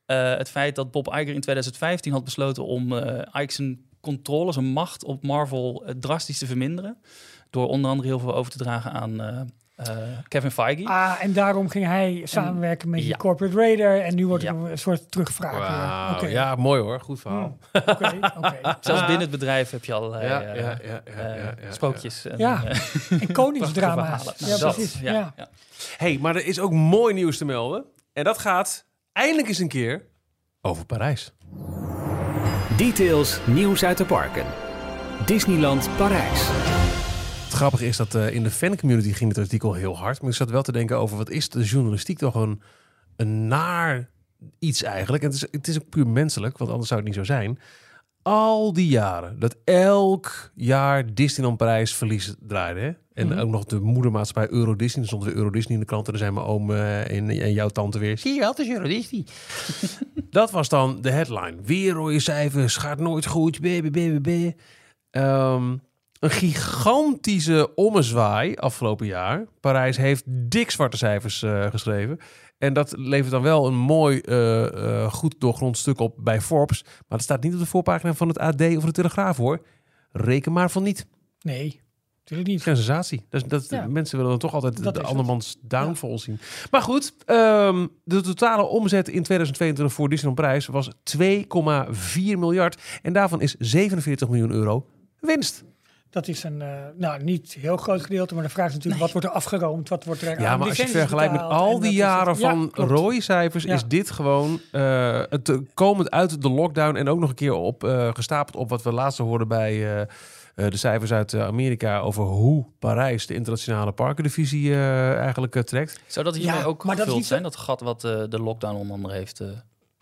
eh, het feit dat Bob Iger in 2015 had besloten om eh Ike zijn controle, zijn macht op Marvel drastisch te verminderen. Door onder andere heel veel over te dragen aan Kevin Feige. ah, en daarom ging hij samenwerken met ja. corporate raider en nu wordt Ja. er een soort terugvraag. Oké. Ja, mooi hoor. Goed verhaal. Oké, oké. [LAUGHS] Zelfs binnen het bedrijf heb je Ja, eh, ja, eh. En, Ja. eh, En [LAUGHS] prachtige koningsdrama's. Ja, Nou, dat, precies. ja, Ja. ja. hey, maar er is ook mooi nieuws te melden. En dat gaat eindelijk eens een keer over Parijs. Details, nieuws uit de parken. Disneyland Parijs. Het grappige is dat eh, in de fancommunity ging het artikel heel hard. Maar ik zat wel te denken over wat is de journalistiek toch een, een naar iets eigenlijk. En het is, het is ook puur menselijk, want anders zou het niet zo zijn. Al die jaren dat elk jaar Disneyland Parijs verlies draaide. Hè? En Mhm. ook nog de moedermaatschappij Euro Disney. Er stond weer Euro Disney in de krant. En dan zijn mijn oom eh, en, en jouw tante weer. Zie je wel, het is Euro Disney. [LAUGHS] dat was dan de headline. Weer rode cijfers, gaat nooit goed. Baby, baby. Ehm, een gigantische ommezwaai afgelopen jaar. Parijs heeft dik zwarte cijfers eh, geschreven. En dat levert dan wel een mooi, eh, eh, goed doorgrond stuk op bij Forbes. Maar het staat niet op de voorpagina van het AD of de Telegraaf hoor. Reken maar van niet. Nee, natuurlijk niet. Geen sensatie. Dat, dat, Ja. Mensen willen dan toch altijd Dat de andermans downfall zien. Maar goed, ehm, de totale omzet in 2022 voor Disneyland Parijs was 2,4 miljard. En daarvan is 47 miljoen euro winst. Dat is een, eh, nou, niet heel groot gedeelte, maar de vraag is natuurlijk, wat wordt er afgeroomd? Wat wordt er Ja, aan maar als je vergelijkt met al die jaren het- ja, van rode cijfers, Ja. is dit gewoon eh, het eh, komend uit de lockdown en ook nog een keer op eh, gestapeld op wat we laatst hoorden bij eh, eh, de cijfers uit Amerika over hoe Parijs de internationale parkendivisie eh, eigenlijk trekt. Zou dat hiermee Ja, ook maar is gevuld zijn, dat gat wat eh, de lockdown onder andere heeft eh,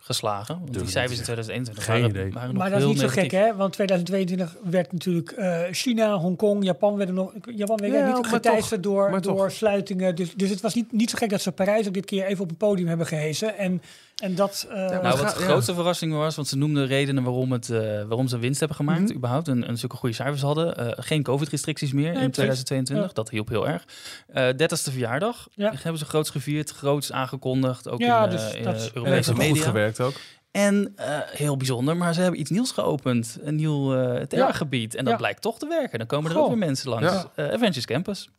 geslagen? Want Durf die cijfers in te 2021 Geen waren, idee. waren nog Maar dat is heel niet zo gek, hè? Want 2022 werd natuurlijk eh, China, Hongkong, Japan werden nog, Japan werd Ja, niet geteisterd door, maar toch. door sluitingen. Dus, dus het was niet, niet zo gek dat ze Parijs ook dit keer even op een podium hebben gehesen. En, en dat. eh, maar Nou, wat de ja. grootste verrassing was, want ze noemden redenen waarom, het, eh, waarom ze winst hebben gemaakt, Mhm. überhaupt, en, en zulke goede cijfers hadden. Eh, geen covid-restricties meer in precies. 2022, Ja. dat hielp heel erg. Eh 30ste verjaardag Ja. hebben ze groots gevierd, groots aangekondigd, ook Ja, in, dus in dat- Europese heeft goed media. gewerkt ook. En eh, heel bijzonder, maar ze hebben iets nieuws geopend. Een nieuw eh theatergebied. En dat Ja. blijkt toch te werken. Dan komen er Goh. ook weer mensen langs. Ja. Adventures Campus.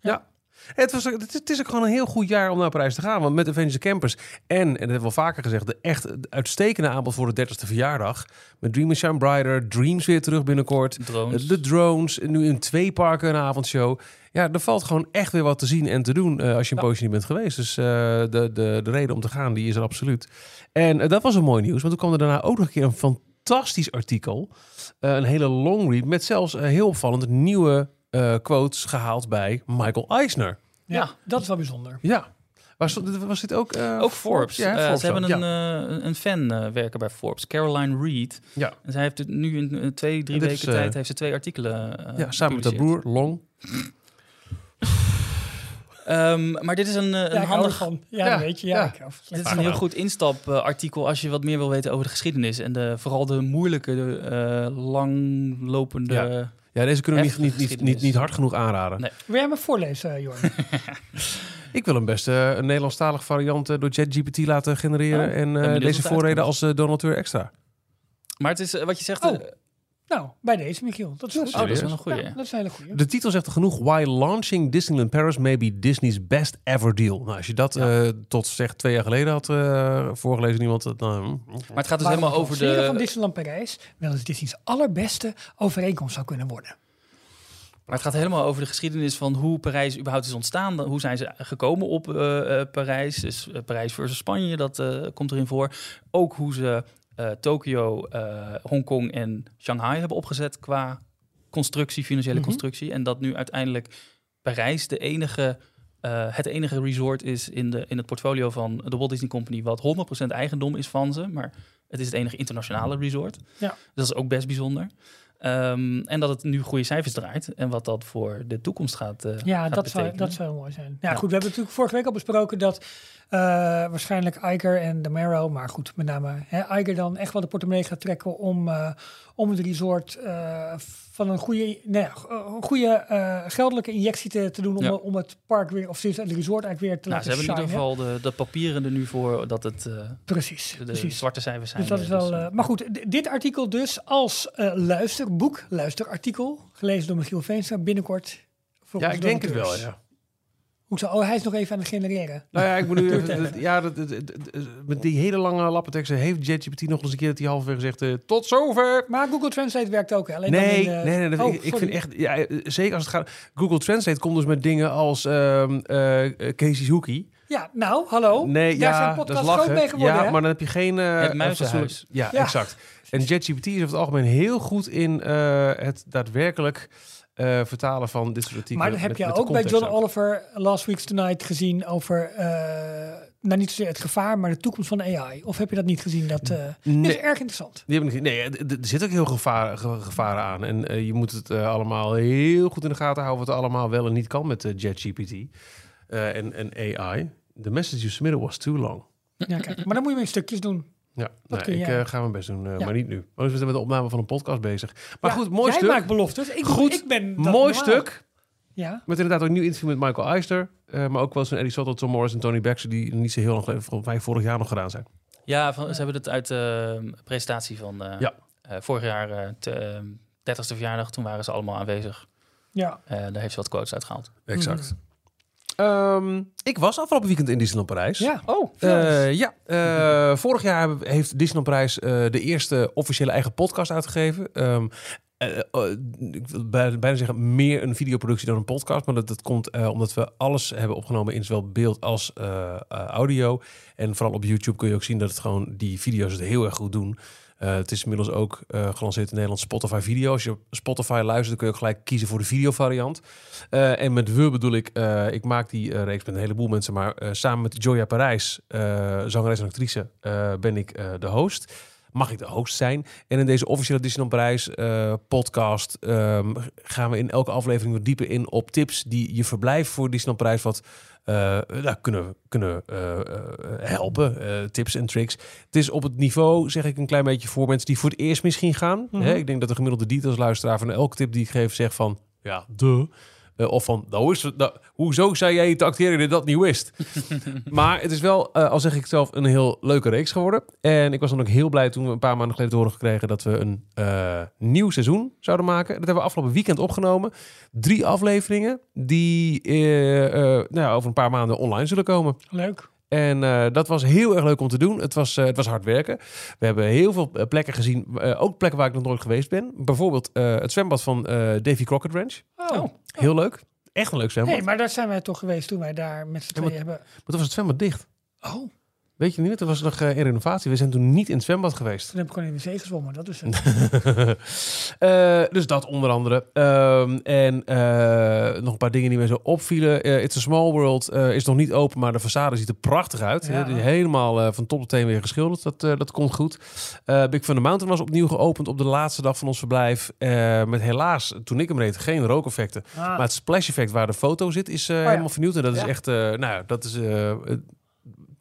Het, was, het, is, het is ook gewoon een heel goed jaar om naar Parijs te gaan. Want met Avengers Campus en, en dat hebben we al vaker gezegd, de echt uitstekende aanbod voor de 30ste verjaardag. Met Dream Shine Brighter, Dreams weer terug binnenkort. Drones. De drones, nu in twee parken een avondshow. Ja, er valt gewoon echt weer wat te zien en te doen eh, als je een poosje niet bent geweest. Dus eh, de, de, de reden om te gaan, die is er absoluut. En eh, dat was een mooi nieuws, want toen kwam er daarna ook nog een keer een fantastisch artikel. Eh, een hele long read met zelfs eh, heel opvallend nieuwe eh, quotes gehaald bij Michael Eisner. Ja, Ja. dat is wel bijzonder. Ja. Was, was dit ook... eh, Ook Forbes. Ja, Eh, Forbes ze hebben een, ja. eh, een fan werken bij Forbes, Caroline Reed. Ja. En zij heeft het nu in twee, drie weken is, tijd heeft ze twee artikelen ja, samen met gepubliceerd. broer, Long. Ehm, maar dit is een, Ja, een handig... Ja, Ja, dat weet je. Ja, ik Dit is een heel goed instapartikel als je wat meer wil weten over de geschiedenis. En de, vooral de moeilijke, de, eh, langlopende... Ja. Deze kunnen we niet, niet, niet, niet, hard genoeg aanraden. Nee. Wil jij me voorlezen, eh, Jorn? [LAUGHS] Ik wil hem best eh, een Nederlandstalig variant eh, door ChatGPT laten genereren. Oh, en eh, deze voorreden als donateur extra. Maar het is wat je zegt... Nou, bij deze, Michiel. Dat is goed. oh, dat is wel een goeie. Ja, dat is een hele goeie. De titel zegt er genoeg. Why launching Disneyland Paris may be Disney's best ever deal. Nou, als je dat Ja. eh, tot zeg twee jaar geleden had eh, voorgelezen, iemand. eh, Dan, Maar het gaat dus Waarom helemaal over lanceren van de... Disneyland Parijs wel eens Disney's allerbeste overeenkomst zou kunnen worden. Maar het gaat helemaal over de geschiedenis van hoe Parijs überhaupt is ontstaan. Hoe zijn ze gekomen op eh, eh, Parijs? Dus Parijs versus Spanje, dat eh, komt erin voor. Ook hoe ze eh Tokio, eh, Hongkong en Shanghai hebben opgezet qua constructie, financiële Mhm. constructie. En dat nu uiteindelijk Parijs de enige, eh, het enige resort is in, de, in het portfolio van de Walt Disney Company... wat 100% eigendom is van ze, maar het is het enige internationale resort. Ja. Dat is ook best bijzonder. Ehm, en dat het nu goede cijfers draait. En wat dat voor de toekomst gaat uh, Ja, gaat dat zou, dat zou mooi zijn. Ja, Ja. goed. We hebben natuurlijk vorige week al besproken dat eh, waarschijnlijk Iger en de Marrow, maar goed, met name hè, Iger dan echt wel de portemonnee gaat trekken om, eh, om het resort van een goede, nee, een goede eh, geldelijke injectie te, te doen om, Ja. om het park weer, of het resort eigenlijk weer te Nou, ze laten hebben in ieder geval de, de papieren er nu voor dat het eh, Precies, de precies. zwarte cijfers zijn. Dus dat is eh, wel. dus, eh, maar goed, dit artikel dus als eh, luisterboek, luisterartikel, gelezen door Michiel Veenstra, binnenkort. Ja, ik denk het wel, ja. Hoezo? Oh, hij is nog even aan het genereren. Nou ja, ik moet nu even, ja, dat, dat- dat- dat- met die hele lange lappenteksten heeft ChatGPT nog eens een keer dat hij halverwege zegt, eh, tot zover. Maar Google Translate werkt ook. hè? Alleen dan Nee, in, eh, nee, nee. dat- oh, ik, vind echt, ja, eh, zeker als het gaat. Google Translate komt dus met dingen als ehm eh Casey's Hoekie. Ja, nou, hallo. Nee, Daar ja, zijn dat is podcasts groot mee geworden. Ja, hè? maar dan heb je geen. eh, Het muizenhuis. Ja, Ja. exact. En ChatGPT is over het algemeen heel goed in eh, het daadwerkelijk eh, vertalen van dit soort artikelen. Maar dat heb met- je met ook bij John Oliver Last Week's Tonight gezien over, eh, nou niet zozeer het gevaar, maar de toekomst van AI. Of heb je dat niet gezien? Dat eh, Nee. is erg interessant. Die nee, er zit ook heel gevaar, ge- gevaren aan. En je moet het allemaal heel goed in de gaten houden wat er allemaal wel en niet kan met ChatGPT en, en AI. The message you submitted was too long. Ja, kijk. Maar dan moet je in stukjes doen. Ja, ik jij. eh, ga mijn best doen, eh, Ja. maar niet nu. Want we zijn met de opname van een podcast bezig. Maar Ja, goed, mooi jij stuk. maakt beloftes. Ik, Goed, ik ben dat mooi normaal. stuk. Ja. Met inderdaad ook een nieuw interview met Michael Eister. eh, maar ook wel eens een Eddie Soto, Tom Morris en Tony Baxter... die niet zo heel lang geleden, mij vorig jaar nog gedaan zijn. Ja, van, ze hebben het uit de presentatie van eh, Ja. eh, vorig jaar, eh, te, eh, 30ste verjaardag. Toen waren ze allemaal aanwezig. ja. Eh, daar heeft ze wat quotes uitgehaald. Exact. Ehm, ik was afgelopen weekend in Disneyland Parijs. Ja. Oh, Eh, ja, eh, [LAUGHS] vorig jaar heeft Disneyland Parijs eh, de eerste officiële eigen podcast uitgegeven. Ehm, eh, eh, ik wil bijna, zeggen meer een videoproductie dan een podcast. Maar dat, dat komt omdat we alles hebben opgenomen in zowel beeld als audio. En vooral op YouTube kun je ook zien dat het gewoon die video's het heel erg goed doen. Eh, het is inmiddels ook eh, gelanceerd in Nederland Spotify video. Als je Spotify luistert, dan kun je ook gelijk kiezen voor de videovariant. Eh, en met we bedoel ik, ik maak die reeks met een heleboel mensen, maar samen met Joya Parijs, zangeres en actrice, ben ik de host. Mag ik de host zijn? En in deze officiële Disneyland Parijs eh, podcast ehm, gaan we in elke aflevering wat dieper in op tips die je verblijf voor Disneyland Parijs wat eh, nou, kunnen, kunnen eh, helpen. Tips en tricks. Het is op het niveau, zeg ik een klein beetje voor mensen die voor het eerst misschien gaan. Mhm. Hè, ik denk dat de gemiddelde details luisteraar van elke tip die ik geef zegt van, ja, de. Eh, of van, nou is het, nou, hoezo zei jij te acteren dat je dat niet wist? [LAUGHS] maar het is wel, eh, al zeg ik zelf, een heel leuke reeks geworden. En ik was dan ook heel blij toen we een paar maanden geleden te horen gekregen dat we een eh, nieuw seizoen zouden maken. Dat hebben we afgelopen weekend opgenomen. Drie afleveringen die nou ja, over een paar maanden online zullen komen. Leuk. En eh, dat was heel erg leuk om te doen. Het was, eh, het was hard werken. We hebben heel veel eh, plekken gezien. eh, ook plekken waar ik nog nooit geweest ben. Bijvoorbeeld eh, het zwembad van eh, Davy Crockett Ranch. Oh. Heel leuk. Echt een leuk zwembad. Nee, maar daar zijn wij toch geweest toen wij daar met z'n Ja, maar- tweeën hebben. Maar toen was het zwembad dicht. Oh, Weet je niet? Toen was nog eh, in renovatie. We zijn toen niet in het zwembad geweest. toen heb ik gewoon in de zee gezwommen. Dat is het. [LAUGHS] Eh, dus dat onder andere. Ehm, en eh, nog een paar dingen die mij zo opvielen. It's a Small World is nog niet open, maar de façade ziet er prachtig uit. Ja. Helemaal van top tot teen weer geschilderd. Dat, dat komt goed. Big Thunder Mountain was opnieuw geopend op de laatste dag van ons verblijf. Met helaas, toen ik hem reed, geen rookeffecten. Ah, Maar het splash effect waar de foto zit, is ja. helemaal vernieuwd. En dat is echt, nou ja, dat is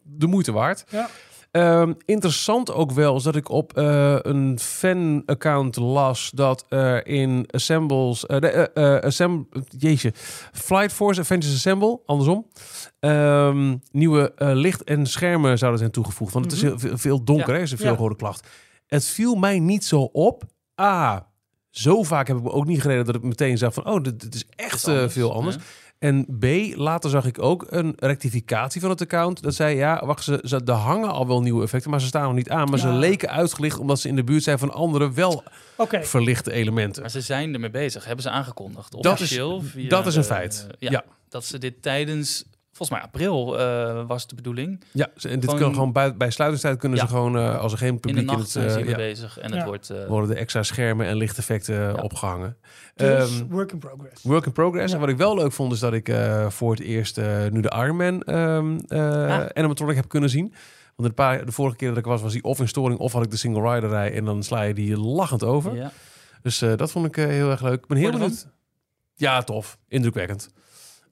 de moeite waard. ja. Ehm, interessant ook wel is dat ik op eh, een fan-account las dat er in Assembles, eh de, eh, Assemb- jeetje, Flight Force Avengers Assemble, andersom, ehm, nieuwe licht en schermen zouden zijn toegevoegd. Want het is Mhm. heel, veel, donker, Ja. hè, is een Ja. veel gehoorde klacht. Het viel mij niet zo op. A, zo vaak heb ik me ook niet gereden dat ik meteen zag van, oh, dit, dit is echt Dat is veel anders. hè? En B, later zag ik ook een rectificatie van het account. Dat zei, ja, wacht, ze, ze, er hangen al wel nieuwe effecten, maar ze staan nog niet aan. Maar ze leken uitgelicht omdat ze in de buurt zijn van andere wel verlichte elementen. Maar ze zijn ermee bezig, hebben ze aangekondigd. Dat is- Officieel, via dat is een de- feit. ja, Ja. Dat ze dit tijdens, volgens mij april eh, was de bedoeling. Ja, en dit kan gewoon bij, bij sluitingstijd kunnen Ja. ze gewoon, eh, als er geen In de publiek in, nacht het... zijn eh, ja, bezig en Ja. het wordt... eh, worden de extra schermen en lichteffecten opgehangen. Dus Ehm, work in progress. Work in progress. Ja. En wat ik wel leuk vond, is dat ik eh, voor het eerst eh, nu de Iron Man ehm eh, Ah. animatronic heb kunnen zien. Want een paar, de vorige keer dat ik was, was die of in storing of had ik de single rider rij. En dan sla je die lachend over. ja. Dus eh, dat vond ik eh, heel erg leuk. Ik ben heel benieuwd. Ja, tof. Indrukwekkend.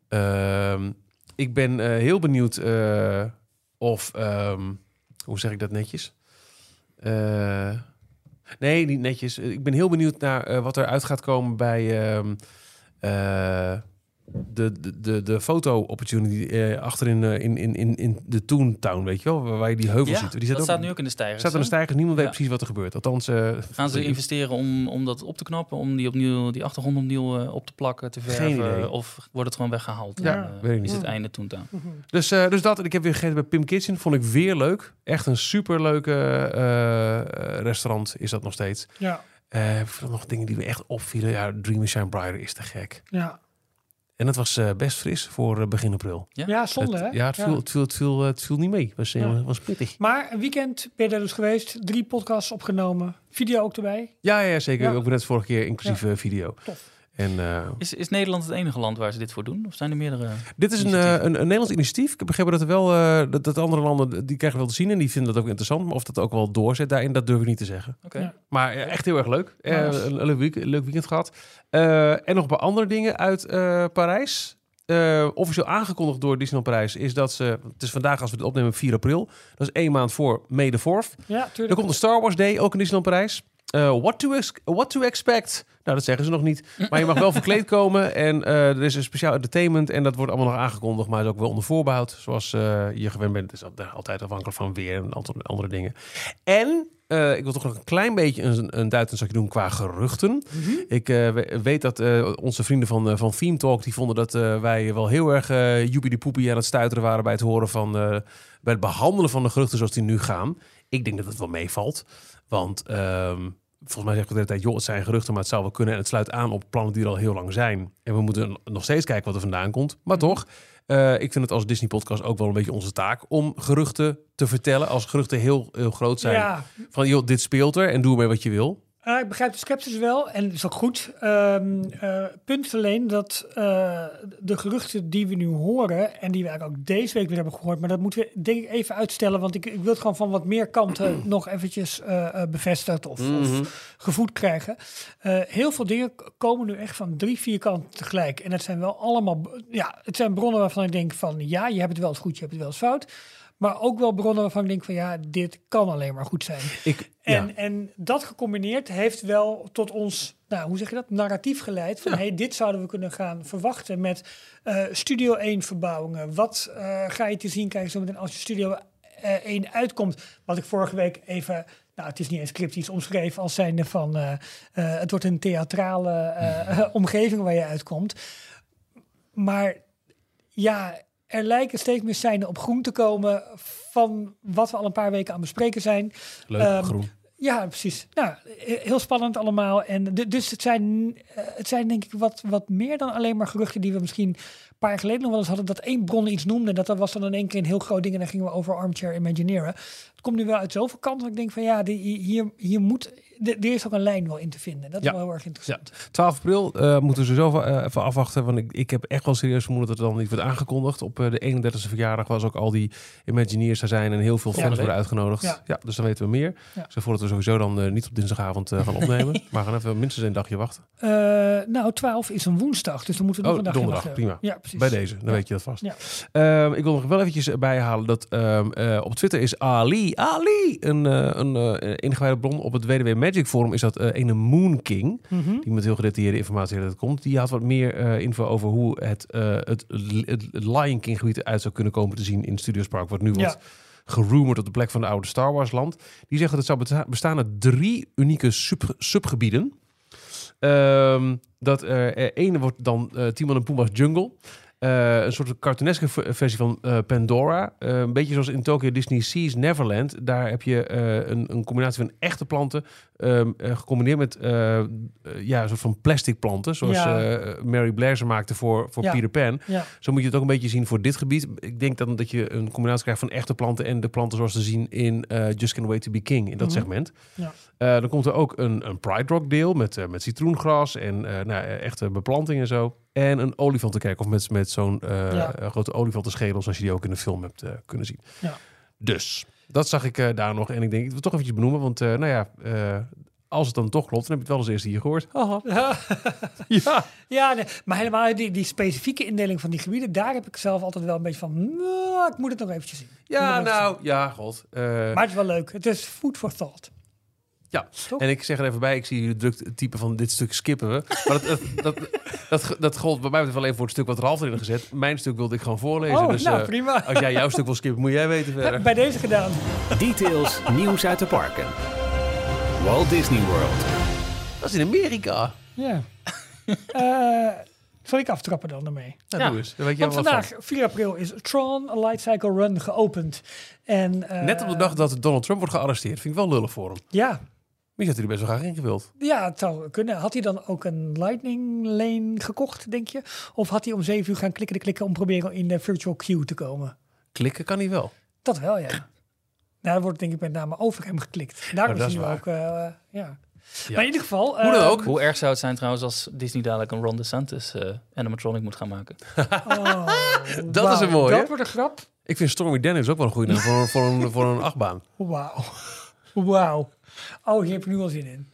Ehm, ik ben eh, heel benieuwd eh, of... ehm, hoe zeg ik dat netjes? Eh, nee, niet netjes. Ik ben heel benieuwd naar wat er uit gaat komen bij... ehm, eh, de, de, de, de foto-opportunity eh, achterin eh, in, in, in, in de Toontown, weet je wel? Waar waar je die heuvel Ja, ziet. Die dat staat, ook, staat nu ook in de stijgers. staat aan de stijgers. Niemand weet precies wat er gebeurt. Althans, eh, Gaan ze investeren om, om dat op te knappen, om die, opnieuw, die achtergrond opnieuw eh, op te plakken, te Geen idee. verven? Of wordt het gewoon weggehaald? Ja, en, weet ik niet. Is het einde toen aan? Mhm. Dus, eh, dus dat. En ik heb weer gegeten bij Pim Kitchen. Vond ik weer leuk. Echt een superleuke restaurant is dat nog steeds. Ja, Eh nog dingen die me echt opvielen. Ja, Dream Shine Brighter is te gek. ja. En het was eh, best fris voor eh, begin april. Ja? ja zonde hè? Het, ja, het viel, Het, viel, het, viel, het viel niet mee. Het was, eh, Ja. was pittig. Maar een weekend ben je daar dus geweest. Drie podcasts opgenomen. Video ook erbij. Ja, ja zeker. Ja. Ook net vorige keer inclusief eh, video. Tof. En eh, Is, is Nederland het enige land waar ze dit voor doen? Of zijn er meerdere? dit is een, eh, een, een Nederlands initiatief. Ik heb begrepen dat er wel eh, dat, dat andere landen die krijgen wel te zien en die vinden dat ook interessant. Maar of dat ook wel doorzet daarin, dat durf ik niet te zeggen. Oké. Ja. Maar echt heel erg leuk. Eh, een, een leuk, week- leuk weekend gehad. Eh, en nog een paar andere dingen uit eh, Parijs. Eh, officieel aangekondigd door Disneyland Parijs is dat ze... Het is vandaag als we dit opnemen 4 april. Dat is één maand voor May the 4th. Ja, Er tuurlijk. komt een Star Wars Day, ook in Disneyland Parijs. Eh, what, to what to expect? Nou, dat zeggen ze nog niet. Maar je mag wel verkleed komen. En eh, er is een speciaal entertainment. En dat wordt allemaal nog aangekondigd. Maar is ook wel onder voorbehoud. Zoals eh, je gewend bent. Het is al- altijd afhankelijk van weer en andere, andere dingen. En ik wil toch nog een klein beetje een, een duitend doen qua geruchten. Mhm. Ik we- weet dat onze vrienden van, van Theme Talk... die vonden dat wij wel heel erg uh, joepie de poepie aan het stuiteren waren... bij het horen van... bij het behandelen van de geruchten zoals die nu gaan. Ik denk dat het wel meevalt. Want ehm, volgens mij zegt de hele tijd... joh, het zijn geruchten, maar het zou wel kunnen. En het sluit aan op plannen die er al heel lang zijn. En we moeten nog steeds kijken wat er vandaan komt. Maar toch... eh, ik vind het als Disney-podcast ook wel een beetje onze taak om geruchten te vertellen. Als geruchten heel, heel groot zijn. Ja, Van joh, dit speelt er en doe ermee wat je wil. Ah, ik begrijp de sceptisch wel en dat is ook goed. Ehm eh, punt alleen dat eh, de geruchten die we nu horen en die we eigenlijk ook deze week weer hebben gehoord, maar dat moeten we denk ik even uitstellen, want ik, ik wil het gewoon van wat meer kanten [CLEARS THROAT] nog eventjes eh, eh, bevestigd of, of gevoed krijgen. Heel veel dingen komen nu echt van drie, vier kanten tegelijk. En het zijn wel allemaal, ja, het zijn bronnen waarvan ik denk van ja, je hebt het wel eens goed, je hebt het wel eens fout. Maar ook wel bronnen waarvan ik denk van ja, dit kan alleen maar goed zijn. Ik, En, Ja. en dat gecombineerd heeft wel tot ons, nou, hoe zeg je dat, narratief geleid. Van Ja. hey, dit zouden we kunnen gaan verwachten met eh, Studio 1 verbouwingen. Wat eh, ga je te zien krijgen zo meteen als je Studio eh, 1 uitkomt? Wat ik vorige week even, nou het is niet eens cryptisch omschreven als zijnde van eh, eh, het wordt een theatrale eh, [LAUGHS] omgeving waar je uitkomt. Maar ja, er lijken steeds meer seinen op groen te komen van wat we al een paar weken aan bespreken zijn. Leuk, Ehm, groen. Ja, precies. Nou, he- heel spannend allemaal. En dus het zijn, eh, het zijn denk ik wat, wat meer dan alleen maar geruchten die we misschien een paar jaar geleden nog wel eens hadden. Dat één bron iets noemde. Dat dat was dan in één keer een heel groot ding. En dan gingen we over Armchair Imagineeren. Het komt nu wel uit zoveel kanten. Ik denk van ja, die, hier, hier moet, er is ook een lijn wel in te vinden. Dat is Ja. wel heel erg interessant. 12 april eh, moeten we sowieso eh, even afwachten. Want ik, ik heb echt wel serieus vermoeden dat het dan niet wordt aangekondigd. Op eh, de 31ste verjaardag was ook al die Imagineers er zijn en heel veel Ja, fans worden uitgenodigd. Ja. Ja. dus dan weten we meer. Ja. Ik stel voor dat we sowieso dan niet op dinsdagavond gaan opnemen. [LAUGHS] maar gaan even minstens een dagje wachten. Nou, 12 is een woensdag. Dus dan moeten we nog Oh, een dagje donderdag, wachten. prima. Ja, precies. Bij deze, dan Ja. weet je dat vast. Ja. Ehm, ik wil nog wel eventjes bijhalen dat ehm, eh, op Twitter is Ali, Ali, een, een ingewijde bron op het WDW Magic Forum, is dat eh ene Moon King. Mhm. die met heel gedetailleerde informatie dat komt. Die had wat meer eh, info over hoe het, eh, het, het Lion King gebied eruit zou kunnen komen te zien in Studios Park. Wat nu Ja. wordt gerumored op de plek van de oude Star Wars land. Die zegt dat het zou besta- bestaan uit drie unieke sub subgebieden. Ehm, dat er ene wordt dan Timon en Pumbaa's Jungle. Eh, een soort cartooneske versie van eh, Pandora. Eh, een beetje zoals in Tokyo Disney Seas Neverland. Daar heb je een, een combinatie van echte planten. ehm, eh, gecombineerd met ja, een soort van plastic planten. Zoals Ja. Mary Blair ze maakte voor, voor Ja. Peter Pan. Ja. Zo moet je het ook een beetje zien voor dit gebied. Ik denk dan dat je een combinatie krijgt van echte planten en de planten zoals te zien in Just Can't Wait to Be King. In dat Mhm. segment. Ja. Dan komt er ook een, een Pride Rock deel met, met citroengras en nou, eh, echte beplanting en zo. En een olifantenkerkhof met, met zo'n eh, Ja. grote olifantenschedel zoals je die ook in de film hebt eh, kunnen zien. Ja. Dus, dat zag ik eh, daar nog. En ik denk, ik wil het toch eventjes benoemen, want nou ja... als het dan toch klopt, dan heb je het wel als eerste hier gehoord. Haha. [LAUGHS] Ja. Ja. Ja, nee, maar helemaal die, die specifieke indeling van die gebieden, daar heb ik zelf altijd wel een beetje van, "Nou, ik moet het nog eventjes zien. Ja, nou, ja, god. Eh, zien." Maar het is wel leuk. Het is food for thought. Ja, Toch? en ik zeg er even bij, ik zie jullie druk het type van dit stuk skippen we. Maar dat, dat, dat, dat, dat gold bij mij betreft alleen voor het stuk wat Ralf erin gezet. Mijn stuk wilde ik gewoon voorlezen. oh, dus nou, eh, prima. als jij jouw stuk wil skippen, moet jij weten verder. [LAUGHS] Bij deze gedaan. Details, nieuws uit de parken. Walt Disney World. Dat is in Amerika. Ja. [LAUGHS] Eh, zal ik aftrappen dan ermee? Nou, Ja. doe eens. Dan weet jij Want wel wat vandaag, 4 april, is Tron A Light Cycle Run geopend. En, eh. Net op de dag dat Donald Trump wordt gearresteerd. Vind ik wel lullig voor hem. Ja, Wie had hij er best wel graag ingewild. ja, het zou kunnen. Had hij dan ook een Lightning Lane gekocht, denk je? Of had hij om 7 uur gaan klikken, klikken om proberen in de virtual queue te komen? Klikken kan hij wel. Dat wel, ja. Nou, er wordt denk ik met name over hem geklikt. Daarom dat is is hij waar. ook, eh, ja. Ja. Maar in ieder geval... Hoe dan eh, ook. Hoe erg zou het zijn trouwens als Disney dadelijk een Ron DeSantis eh animatronic moet gaan maken? [LAUGHS] oh, Dat is een mooie. Dat wordt een grap. Ik vind Stormy Daniels ook wel een goede naam voor, een- voor, een, voor een achtbaan. Wauw. Wauw. Oh, hier heb ik nu al zin in.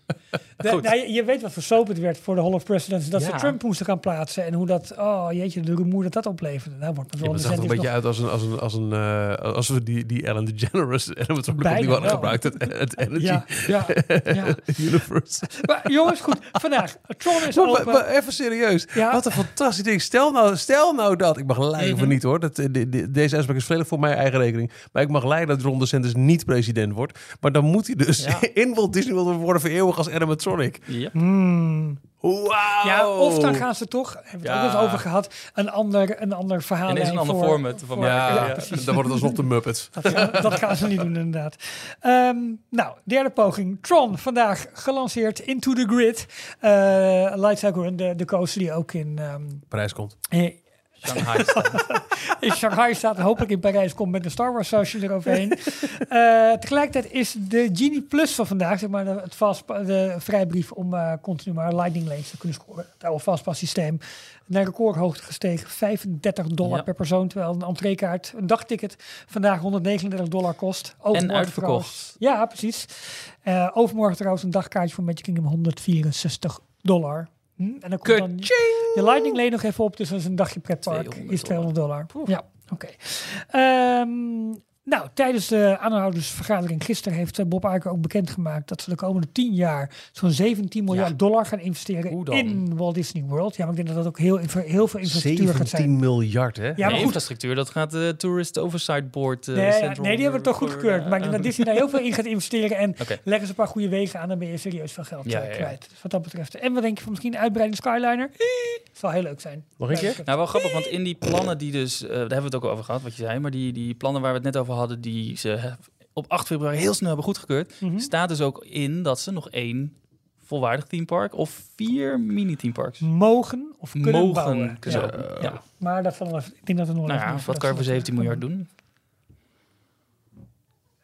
De- nou, je, weet wat voor het werd voor de Hall of Presidents. Dat ze Ja. Trump moesten gaan plaatsen. En hoe dat, oh jeetje, de rumoer dat dat opleverde. Nou wordt het Ja, wel het zag er een beetje uit als een, als een, als een uh, als we die, die Ellen DeGeneres [LAUGHS] animatronic Bijna die we hadden gebruikt. Het, het Energy Ja, ja, ja. [LAUGHS] Universe. Maar jongens, goed. Vandaag, Tron is Maar, open. maar even serieus. Ja. Wat een fantastisch ding. Stel nou, stel nou dat. Ik mag leiden Mhm. of niet hoor. Dat, eh, de- de- deze uitspraak is volledig voor mijn eigen rekening. Maar ik mag leiden dat Ron DeSantis niet president wordt. Maar dan moet hij dus Ja. [LAUGHS] in Walt Disney World worden vereeuwigd als animatronic. Ja. Hmm. Wauw. Ja, of dan gaan ze toch, hebben we het Ja. ook eens over gehad, een ander, een ander verhaal. Is een ander voor, format van voor- Ja, ja, dan precies. wordt het alsnog de Muppets. Dat, gaan- dat gaan ze niet doen, inderdaad. Ehm, nou, derde poging. Tron, vandaag gelanceerd. Into the Grid. Eh Light Run, de, de coaster die ook in, ehm, Prijs komt. eh, Shanghai [LAUGHS] staat. in Shanghai staat. en Hopelijk in Parijs komt met een Star Wars sausje eroverheen. [LAUGHS] Eh, tegelijkertijd is de Genie Plus van vandaag, zeg maar, de, het vast, de vrijbrief om eh, continu maar Lightning Lanes te kunnen scoren. Het oude vastpassysteem. Naar recordhoogte gestegen. 35 dollar Ja. per persoon. Terwijl een entreekaart, een dagticket, vandaag 139 dollar kost. En uitverkocht. Ja, precies. Eh, overmorgen trouwens een dagkaartje voor Magic Kingdom 164 dollar. Hm? En dan komt dan je Lightning Lane nog even op, dus dat is een dagje pretpark. 200 Is 200 dollar. Ja, oké. Ehm, Nou, tijdens de aanhoudersvergadering gisteren heeft eh, Bob Iger ook bekendgemaakt dat ze de komende 10 jaar zo'n 17 miljard Ja. dollar gaan investeren in Walt Disney World. Ja, maar ik denk dat dat ook heel, heel veel infrastructuur gaat 17 zijn. miljard, hè? Ja, maar de goed. infrastructuur, dat gaat de Tourist Oversight Board. eh, Nee, ja, nee, die hebben het toch voor, goedgekeurd. eh, Maar ik denk dat Disney daar heel veel in gaat investeren. En leggen ze een paar goede wegen aan, dan ben je serieus veel geld Ja, eh, ja, ja. kwijt. Dus wat dat betreft. En wat denk je van misschien een uitbreiding Skyliner? Zal heel leuk zijn. Nog een keer? Nou, wel grappig, want in die plannen die dus, eh, daar hebben we het ook over gehad, wat je zei, maar die, die plannen waar we het net over hadden, die ze op 8 februari heel snel hebben goedgekeurd, Mhm. staat dus ook in dat ze nog één volwaardig themepark of vier mini-themeparks Mogen of kunnen mogen bouwen. kunnen Ja. Maar ik denk dat het nog Nou ja, wat kan je voor 17 miljard doen?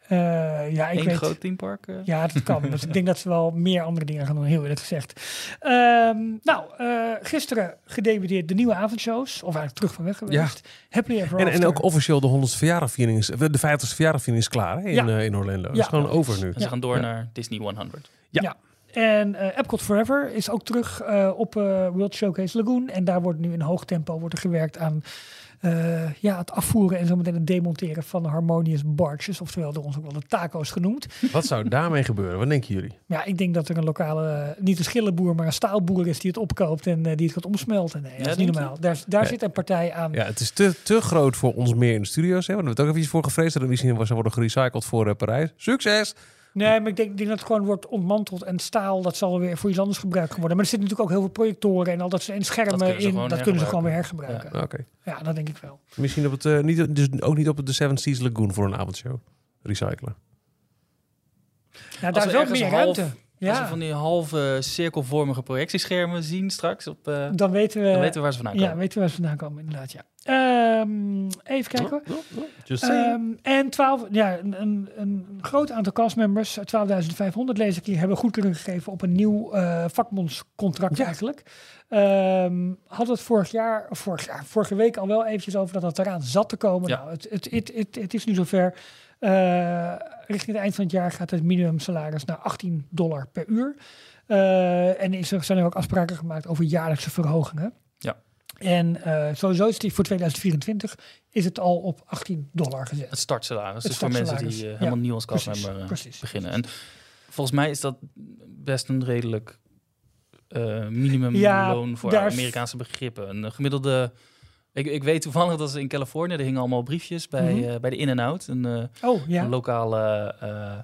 Eh, ja, ik Eén weet. groot themepark? eh? Ja, dat kan. [LAUGHS] dus ik denk dat ze wel meer andere dingen gaan doen, heel eerlijk gezegd. Ehm, nou, eh, gisteren gedebuteerd de nieuwe avondshows. Of eigenlijk terug van weg geweest. Happily Ever En, en ook officieel de 100ste verjaardag is, de 50ste verjaardag is klaar hè, in, Ja. in Orlando. Dat Ja. is gewoon over nu. Ze Ja. gaan door Ja. naar Disney 100. En eh Epcot Forever is ook terug eh, op eh, World Showcase Lagoon. En daar wordt nu in hoog tempo wordt er gewerkt aan eh, ja, het afvoeren en zo meteen het demonteren van de Harmonious Barges. Oftewel door ons ook wel de taco's genoemd. Wat zou daarmee gebeuren? Wat denken jullie? Ja, ik denk dat er een lokale, eh, niet een schillenboer, maar een staalboer is die het opkoopt en eh, die het gaat omsmelten. Nee, dat is niet je? normaal. Daar, daar Ja. zit een partij aan. Ja, het is te, te groot voor ons meer in de studio's. Hè? We hebben het ook even voor gevreesd. Dat er misschien was worden gerecycled voor Parijs. Succes! Nee, maar ik denk, dat het gewoon wordt ontmanteld en staal, dat zal weer voor iets anders gebruikt worden. Maar er zitten natuurlijk ook heel veel projectoren en al dat en schermen Dat in. Dat kunnen ze gewoon weer hergebruiken. Oké. Ja, dat denk ik wel. Misschien op het, eh, niet, dus ook niet op het The Seven Seas Lagoon voor een avondshow. Recyclen. Ja, Als daar is ook meer half- Als we Ja, van die halve cirkelvormige projectieschermen zien straks, op, eh, dan weten we, dan weten we waar ze vandaan ja, komen. weten we waar ze vandaan komen, inderdaad. Ja. Ehm, even kijken hoor. Ehm, en 12, ja, een, een, een groot aantal castmembers, 12.500 lees ik hier, hebben goedkeuring gegeven op een nieuw eh vakbondscontract Ja. eigenlijk. Ehm hadden het vorig jaar, of vorig jaar, vorige week al wel eventjes over dat het eraan zat te komen. Ja. Nou, het, het, het, het, het is nu zover. Eh, richting het eind van het jaar gaat het minimumsalaris naar 18 dollar per uur. Eh, en is er, zijn er ook afspraken gemaakt over jaarlijkse verhogingen. Ja. En eh, sowieso is die voor 2024 is het al op 18 dollar gezet. Het startsalaris. Het dus voor mensen die ja. helemaal nieuw als precies. beginnen. En volgens mij is dat best een redelijk minimumloon Ja, voor Amerikaanse begrippen. Een gemiddelde... Ik, ik weet toevallig dat ze in Californië, er hingen allemaal briefjes bij, Mhm. eh, bij de In-N-Out. Een, eh, Oh ja. een lokale eh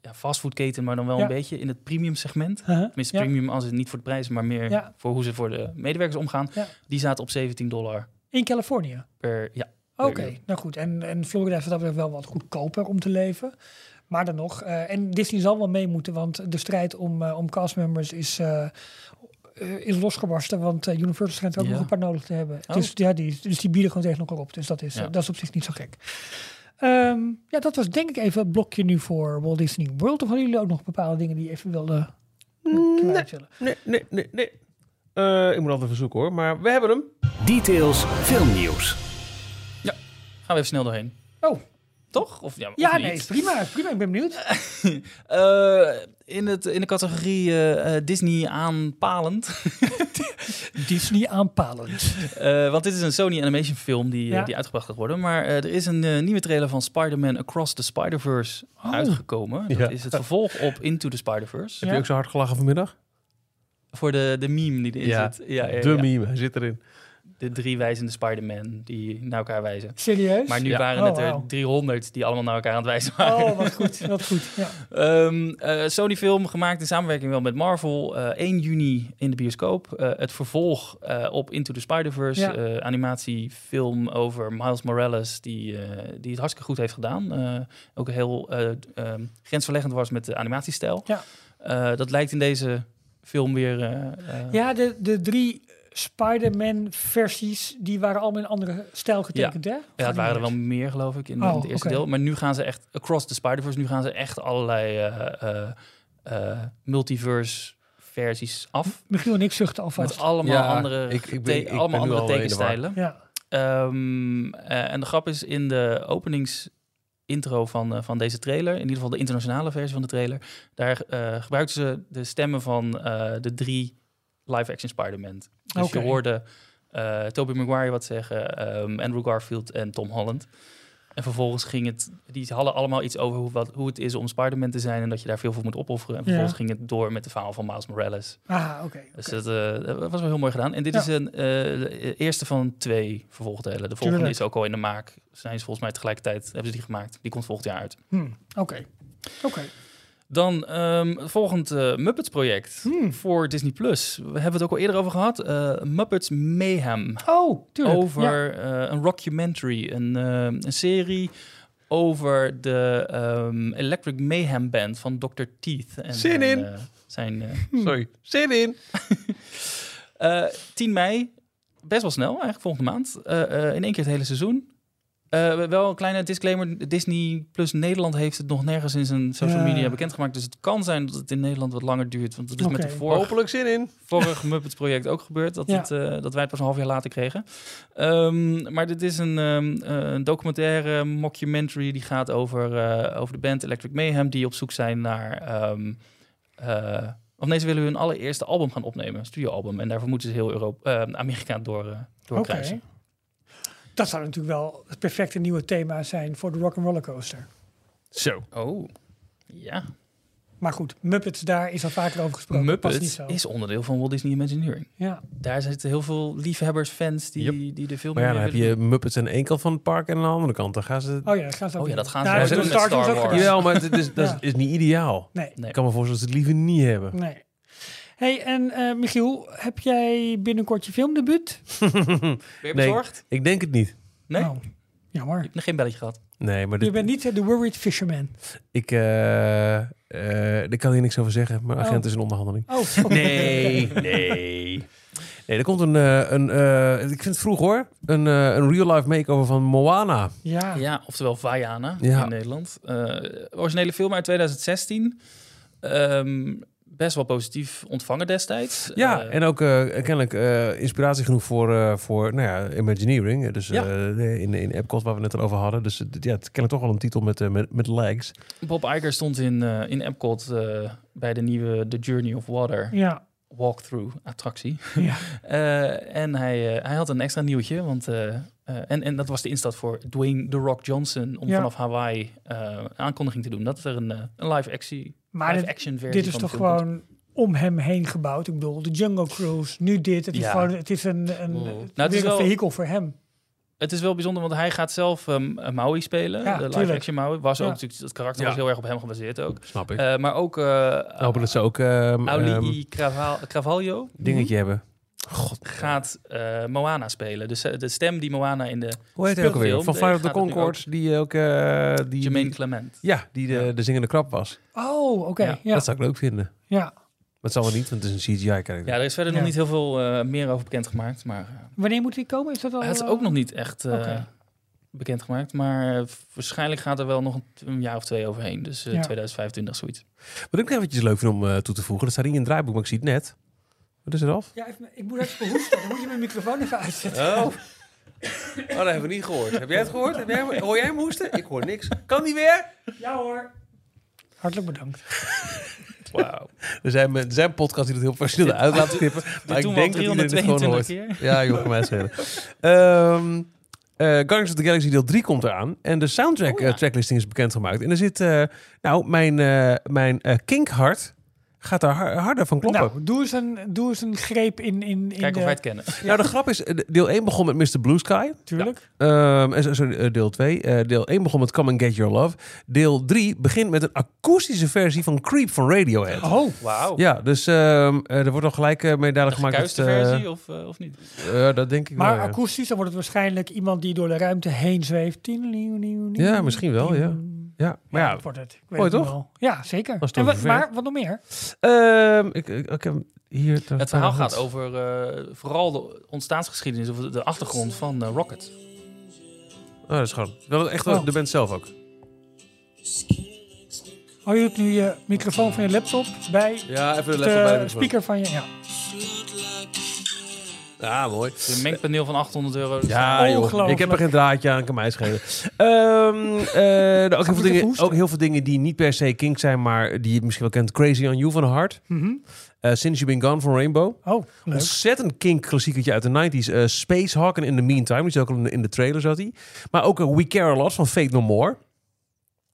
ja, fastfoodketen, maar dan wel Ja. een beetje in het premium segment. Uh-huh. Tenminste, premium als het niet voor de prijs, maar meer Ja. voor hoe ze voor de medewerkers omgaan. Die zaten op 17 dollar In Californië. per... Ja, Oké, nou goed. En, en Florida is dat wel wat goedkoper om te leven. Maar dan nog. en Disney zal wel mee moeten, want de strijd om, eh, om castmembers is, eh, is losgebarsten. Want eh, Universal schijnt ook Ja. nog een paar nodig te hebben. Oh. Dus, ja, die, dus die bieden gewoon tegen elkaar op. Dus dat is, Ja. eh, dat is op zich niet zo gek. Ehm, ja, dat was denk ik even het blokje nu voor Walt Disney World. Of hadden jullie ook nog bepaalde dingen die je even willen? Nee, nee, nee, nee. Eh, ik moet altijd even zoeken hoor. Maar we hebben hem. Details filmnieuws. gaan we even snel doorheen. Oh, Toch? Of, ja, ja, nee, prima. Prima, ik ben benieuwd. [LAUGHS] Eh, in, het, in de categorie eh, eh, Disney aanpalend. [LAUGHS] Disney aanpalend. Eh, want dit is een Sony Animation film die, Ja. die uitgebracht gaat worden. Maar eh, er is een nieuwe trailer van Spider-Man Across the Spider-Verse Oh. uitgekomen. Dat Ja. is het vervolg op Into the Spider-Verse. Heb Ja. je ook zo hard gelachen vanmiddag? Voor de, de meme die erin Ja. zit. Ja, ja, De ja. meme, hij zit erin. De drie wijzende Spider-Man die naar elkaar wijzen. Serieus? Maar nu Ja. waren Oh, het er wauw. 300 die allemaal naar elkaar aan het wijzen waren. Oh, wat goed. Wat goed. Ja. [LAUGHS] Ehm, eh, Sony film gemaakt in samenwerking wel met Marvel. eh 1 juni in de bioscoop. Eh, het vervolg eh, op Into the Spider-Verse. Ja. eh, animatiefilm over Miles Morales. Die, eh, die het hartstikke goed heeft gedaan. Eh, ook heel eh, ehm, grensverleggend was met de animatiestijl. Ja. Eh, dat lijkt in deze film weer... Ja, de, de drie Spider-Man-versies, die waren allemaal in een andere stijl getekend, hè? Ja, het waren er wel meer, geloof ik, in, Oh, in het eerste deel. Maar nu gaan ze echt, across the Spider-Verse, nu gaan ze echt allerlei eh, eh, eh, multiverse versies af. Michiel en ik zuchten alvast. Met allemaal Ja, andere, ik- ik ben- te- ik ben allemaal andere tekenstijlen. Ja. Ehm, eh, en de grap is, in de openingsintro van, van deze trailer, in ieder geval de internationale versie van de trailer, daar eh gebruikten ze de stemmen van eh, de drie live-action Spider-Man. Dus Oké. je hoorde eh Tobey Maguire wat zeggen, ehm, Andrew Garfield en Tom Holland. En vervolgens ging het, die hadden allemaal iets over hoe, wat, hoe het is om Spider-Man te zijn en dat je daar veel voor moet opofferen. En vervolgens ging het door met de verhaal van Miles Morales. Ah, oké. Dus dat, eh, dat was wel heel mooi gedaan. En dit Ja. is een eh, de eerste van twee vervolgdelen. De volgende Tuurlijk. is ook al in de maak. Zijn ze volgens mij tegelijkertijd hebben ze die gemaakt. Die komt volgend jaar uit. Hmm, Oké. Oké. Dan ehm het volgend eh, Muppets project Hmm. voor Disney Plus. We hebben het ook al eerder over gehad. Eh, Muppets Mayhem. Oh, tuurlijk. Ja. over eh, een rockumentary, een, eh, een serie over de ehm, Electric Mayhem Band van Dr. Teeth. En Zin zijn, in. zijn eh, Sorry. Zin in. [LAUGHS] eh, 10 mei, best wel snel eigenlijk, volgende maand. Eh, eh, in één keer het hele seizoen. Eh, wel een kleine disclaimer. Disney Plus Nederland heeft het nog nergens in zijn social Ja. media bekendgemaakt. Dus het kan zijn dat het in Nederland wat langer duurt. Want dat is met de vorige Hopelijk zin in. vorig [LAUGHS] Muppets project ook gebeurd. Dat, Ja. het, eh, dat wij het pas een half jaar later kregen. Ehm, maar dit is een, ehm, eh, een documentaire mockumentary die gaat over, eh, over de band Electric Mayhem. Die op zoek zijn naar... ehm eh, of nee, ze willen hun allereerste album gaan opnemen. Studioalbum. En daarvoor moeten ze heel Europa, eh, Amerika door, eh Oké. Dat zou natuurlijk wel het perfecte nieuwe thema zijn voor de Rock'n'Roller Coaster. Zo. Oh, ja. Maar goed, Muppets, daar is al vaker over gesproken. Muppets zo. is onderdeel van Walt Disney Imagineering. Ja. Daar zitten heel veel liefhebbers, fans die, die er veel Maar ja, meer dan heb je doen. Muppets aan één kant van het park en aan de andere kant. Dan gaan ze... Oh ja, dat gaan ze Oh ja, dat gaan ze dat doen met Star Wars. Jawel, maar het is, dat Ja. is niet ideaal. Nee, Nee. Ik kan me voorstellen dat ze het liever niet hebben. nee. Hey, en eh, Michiel, heb jij binnenkort je filmdebuut? [LAUGHS] Ben je bezorgd? ik denk het niet. Nee? Oh, jammer. Je hebt nog geen belletje gehad. Nee, maar Je bent niet eh, de Worried Fisherman. ik, eh, eh, ik kan hier niks over zeggen. Mijn agent Oh. is in onderhandeling. Oh. [LAUGHS] Nee, [LAUGHS] nee. Nee, er komt een, eh, een eh, ik vind het vroeg hoor, een, eh, een real-life makeover van Moana. Ja. Ja, oftewel Vaiana Ja. in Nederland. Eh, originele film uit 2016. Ehm, best wel positief ontvangen destijds. Ja, Eh, en ook eh, kennelijk eh, inspiratie genoeg voor, eh, voor nou ja, Imagineering. Dus Ja. eh, in, in Epcot waar we het net al over hadden. Dus ja, het kennelijk toch wel een titel met, met, met legs. Bob Iger stond in, eh, in Epcot eh, bij de nieuwe The Journey of Water Ja. walkthrough attractie. [LAUGHS] ja. Eh, en hij, hij had een extra nieuwtje, want eh, eh, en, en dat was de instart voor Dwayne The Rock Johnson om Ja. vanaf Hawaii eh, aankondiging te doen. Dat er een, een live action, Maar live dit, action versie dit is van toch de film komt. gewoon om hem heen gebouwd. Ik bedoel, de Jungle Cruise, nu dit. Het is gewoon, het is een, een, het Nou, het is een wel- vehikel voor hem. Het is wel bijzonder, want hij gaat zelf um, Maui spelen. Ja, de live tuurlijk. action Maui. Was Ja. ook natuurlijk, het karakter Ja. was heel erg op hem gebaseerd ook. Snap ik. Eh, maar ook uh, Hopen dat ze ook ehm, Auli Cravalho dingetje hebben. God, gaat eh, Moana spelen. Dus eh, de stem die Moana in de hoe heet hij ook alweer? Van de- Fire of the Concords, die ook... eh die, Jermaine Clement. ja, die de, zingende krab was. Oh, oké. Ja, Ja, Dat zou ik leuk vinden. ja. Maar het zal wel niet, want het is een CGI-karakter. Ja, er is verder Ja. nog niet heel veel eh, meer over bekendgemaakt. Maar uh, Wanneer moet die komen? Is dat al? het is eh, ook nog niet echt uh, Oké. bekendgemaakt. Maar uh, waarschijnlijk gaat er wel nog een, een, jaar of twee overheen. Dus uh, Ja. 2025 zoiets. Wat ik nog eventjes leuk vind om uh, toe te voegen, dat staat niet in het draaiboek, maar ik zie het net. Wat is er af? Ja, even, ik moet even behoesten. Dan moet je mijn microfoon even uitzetten. Oh. oh, dat hebben we niet gehoord. Heb jij het gehoord? Heb jij, hoor jij hem hoesten? Ik hoor niks. Kan die weer? Ja hoor. Hartelijk bedankt. Wauw. Er zijn, er zijn podcasts die het heel verschillend uit laten knippen. Maar ik denk dat iedereen het gewoon hoort. Keer. Ja, joh, kan mij schelen. Um, Uh, Guardians of the Galaxy deel 3 komt eraan. En de soundtrack Oh, ja. uh, tracklisting is bekendgemaakt. En er zit, uh, nou, mijn, mijn kinkhart gaat daar har harder van kloppen. Nou, doe eens een, doe eens een greep in, in, in Kijk de... of wij het kennen. Ja. Nou, de grap is, deel 1 begon met Mr. Blue Sky. Tuurlijk. Ja. Um, en sorry, deel 2. Uh, deel 1 begon met Come and Get Your Love. Deel 3 begint met een akoestische versie van Creep van Radiohead. Oh, wauw. Ja, dus um, er wordt al gelijk uh, medaille gemaakt. Een versie of, uh, of niet? Uh, dat denk ik maar wel, ja. akoestisch, dan wordt het waarschijnlijk iemand die door de ruimte heen zweeft. Ja, misschien wel, ja. Ja, maar ja, ja wordt het. Ik weet mooi het toch? Wel. Ja, zeker. Het En wat, maar wat nog meer? Uh, ik, ik, ik heb hier het verhaal gaat over uh, vooral de ontstaansgeschiedenis of de achtergrond van uh, Rocket. Oh, dat is gewoon wel echt oh. de band zelf ook. Oh, je nu je microfoon van je laptop bij ja, even de, de, laptop bij de speaker van je. Ja. Ja, mooi. Een mengpaneel van 800 euro. dus Ja, joh. Ongelooflijk. Ik heb er geen draadje aan, kan mij schelen. Ehm, eh, ook, heel veel dingen, ook heel veel dingen die niet per se kink zijn, maar die je misschien wel kent. Crazy on You van Hart. Mhm. Eh Since You've Been Gone van Rainbow. Oh, leuk. Ontzettend kink klassiekertje uit de 90s. eh Space Hawk en In the Meantime. Die zat ook al in de, trailer zat hij. Maar ook eh, We Care A Lot van Fate No More.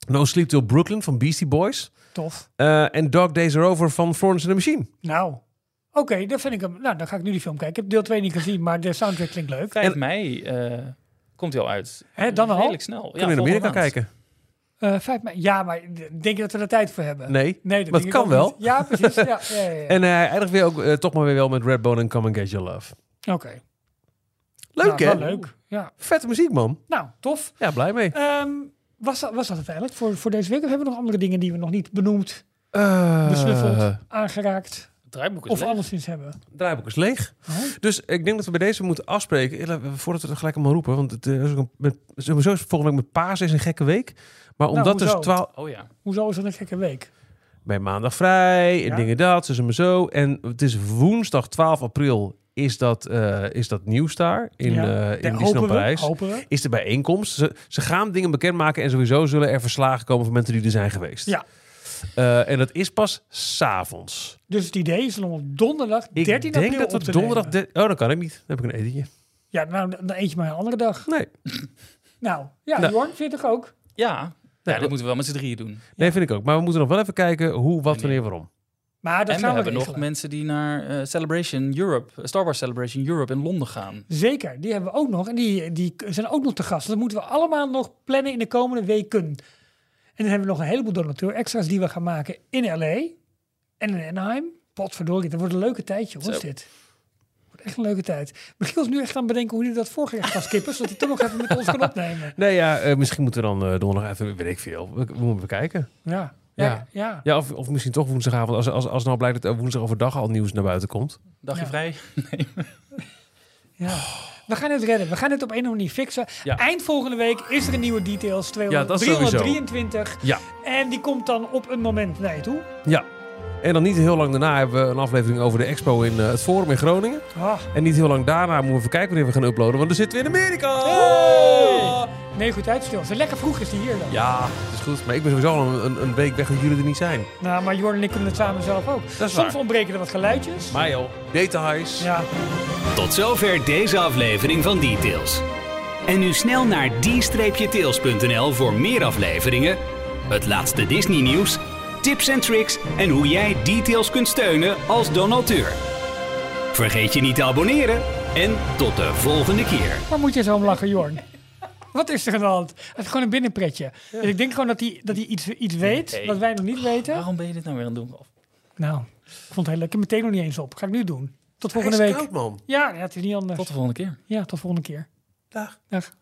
No Sleep Till Brooklyn van Beastie Boys. Tof. Eh, en Dog Days Are Over van Florence and the Machine. Nou, oké, dat vind ik hem. Nou, dan ga ik nu die film kijken. Ik heb deel 2 niet gezien, maar de soundtrack klinkt leuk. 5 mei eh, komt hij al uit. Hè, dan al? Redelijk snel. Kunnen we in Amerika kijken? Eh vijf mei. Ja, maar denk je dat we er tijd voor hebben? Nee. Nee, dat Maar het kan wel. niet. Ja, precies. Ja, ja, ja, ja. [LAUGHS] En eh, hij eindigt weer ook eh, toch maar weer wel met Redbone en Come and Get Your Love. Oké. Leuk Nou, hè? wel leuk. Ja. Vette muziek man. Nou, tof. Ja, blij mee. Ehm, was, dat, was dat het eigenlijk voor, voor deze week? Of hebben we nog andere dingen die we nog niet benoemd, Eh, besnuffeld, aangeraakt draaiboek is of leeg. hebben? draaiboek is leeg. Oh. Dus ik denk dat we bij deze moeten afspreken. Voordat we het gelijk allemaal roepen. Want het eh, is ook een, met, sowieso is volgende week met paas is een gekke week. Maar Nou, omdat dus hoezo? 12 Oh ja. Hoezo is dat een gekke week? bij maandag vrij en Ja. dingen dat, dus maar zo. En het is woensdag 12 april is dat, eh, is dat nieuws daar in, Ja. eh in Ja, Disneyland Parijs. Is de bijeenkomst. Ze, ze gaan dingen bekendmaken en sowieso zullen er verslagen komen van mensen die er zijn geweest. Ja. Eh, en dat is pas s'avonds. Dus het idee is om op donderdag Ik 13 denk april dat op we te donderdag... de- oh, dan kan ik niet. Dan heb ik een etentje. Ja, nou, dan dan eet je maar een andere dag. Nee, [LAUGHS] Nou, ja, Nou. Jorn, vind toch ook? Ja. Ja, Ja, dat- dat moeten we wel met z'n drieën doen. nee, vind ik ook. Maar we moeten nog wel even kijken hoe, wat, wanneer, waarom. Maar dat en we gaan we, hebben nog mensen die naar eh, Celebration Europe, eh, Star Wars Celebration Europe in Londen gaan. Zeker, die hebben we ook nog. En die, die zijn ook nog te gast. Dat moeten we allemaal nog plannen in de komende weken. En dan hebben we nog een heleboel donateur-extra's die we gaan maken in L.A. en in Anaheim. Potverdorie, dat wordt een leuke tijd, jongens, Zo. dit. Wordt echt een leuke tijd. Michiel is nu echt aan het bedenken hoe hij dat voorgerecht kan skippen, [LAUGHS] zodat hij toch nog even met ons kan [LAUGHS] opnemen. Nee, ja, eh, misschien moeten we dan eh, donderdag even, weet ik veel. We, we moeten bekijken. Ja, ja, Ja. ja. Ja, of, of misschien toch woensdagavond. Als, als, als nou blijkt dat er woensdag overdag al nieuws naar buiten komt. Dagje Ja. vrij. [LAUGHS] ja. We gaan het redden. We gaan het op een of andere manier fixen. Ja. Eind volgende week is er een nieuwe Details. 200, Ja, dat sowieso. 323. Ja. En die komt dan op een moment naar je toe. Ja. En dan niet heel lang daarna hebben we een aflevering over de expo in eh, het Forum in Groningen. Ah. En niet heel lang daarna moeten we even kijken wanneer we gaan uploaden. Want dan zitten we in Amerika. Nee, goed uitstil. Zo lekker vroeg is die hier dan. Ja, dat is goed. Maar ik ben sowieso al een, een, week weg dat jullie er niet zijn. Nou, maar Jordan en ik kunnen het samen zelf ook. Dat is Soms waar. ontbreken er wat geluidjes. Maar joh, details. Ja, Tot zover deze aflevering van Details. En nu snel naar d-tails.nl voor meer afleveringen, het laatste Disney nieuws, tips en tricks en hoe jij Details kunt steunen als donateur. Vergeet je niet te abonneren en tot de volgende keer. waar moet je zo om lachen, Jorn? Wat is er aan de hand? Het is gewoon een binnenpretje. Dus ik denk gewoon dat hij, dat hij iets, iets weet Nee. wat wij nog niet weten. Waarom ben je dit nou weer aan het doen? Nou, ik vond het heel leuk. Ik heb meteen nog niet eens op. Ga ik nu doen. Tot volgende Hij is week. koud, man. Ja, ja, het is niet anders. Tot de volgende keer. Ja, tot volgende keer. Dag. Dag.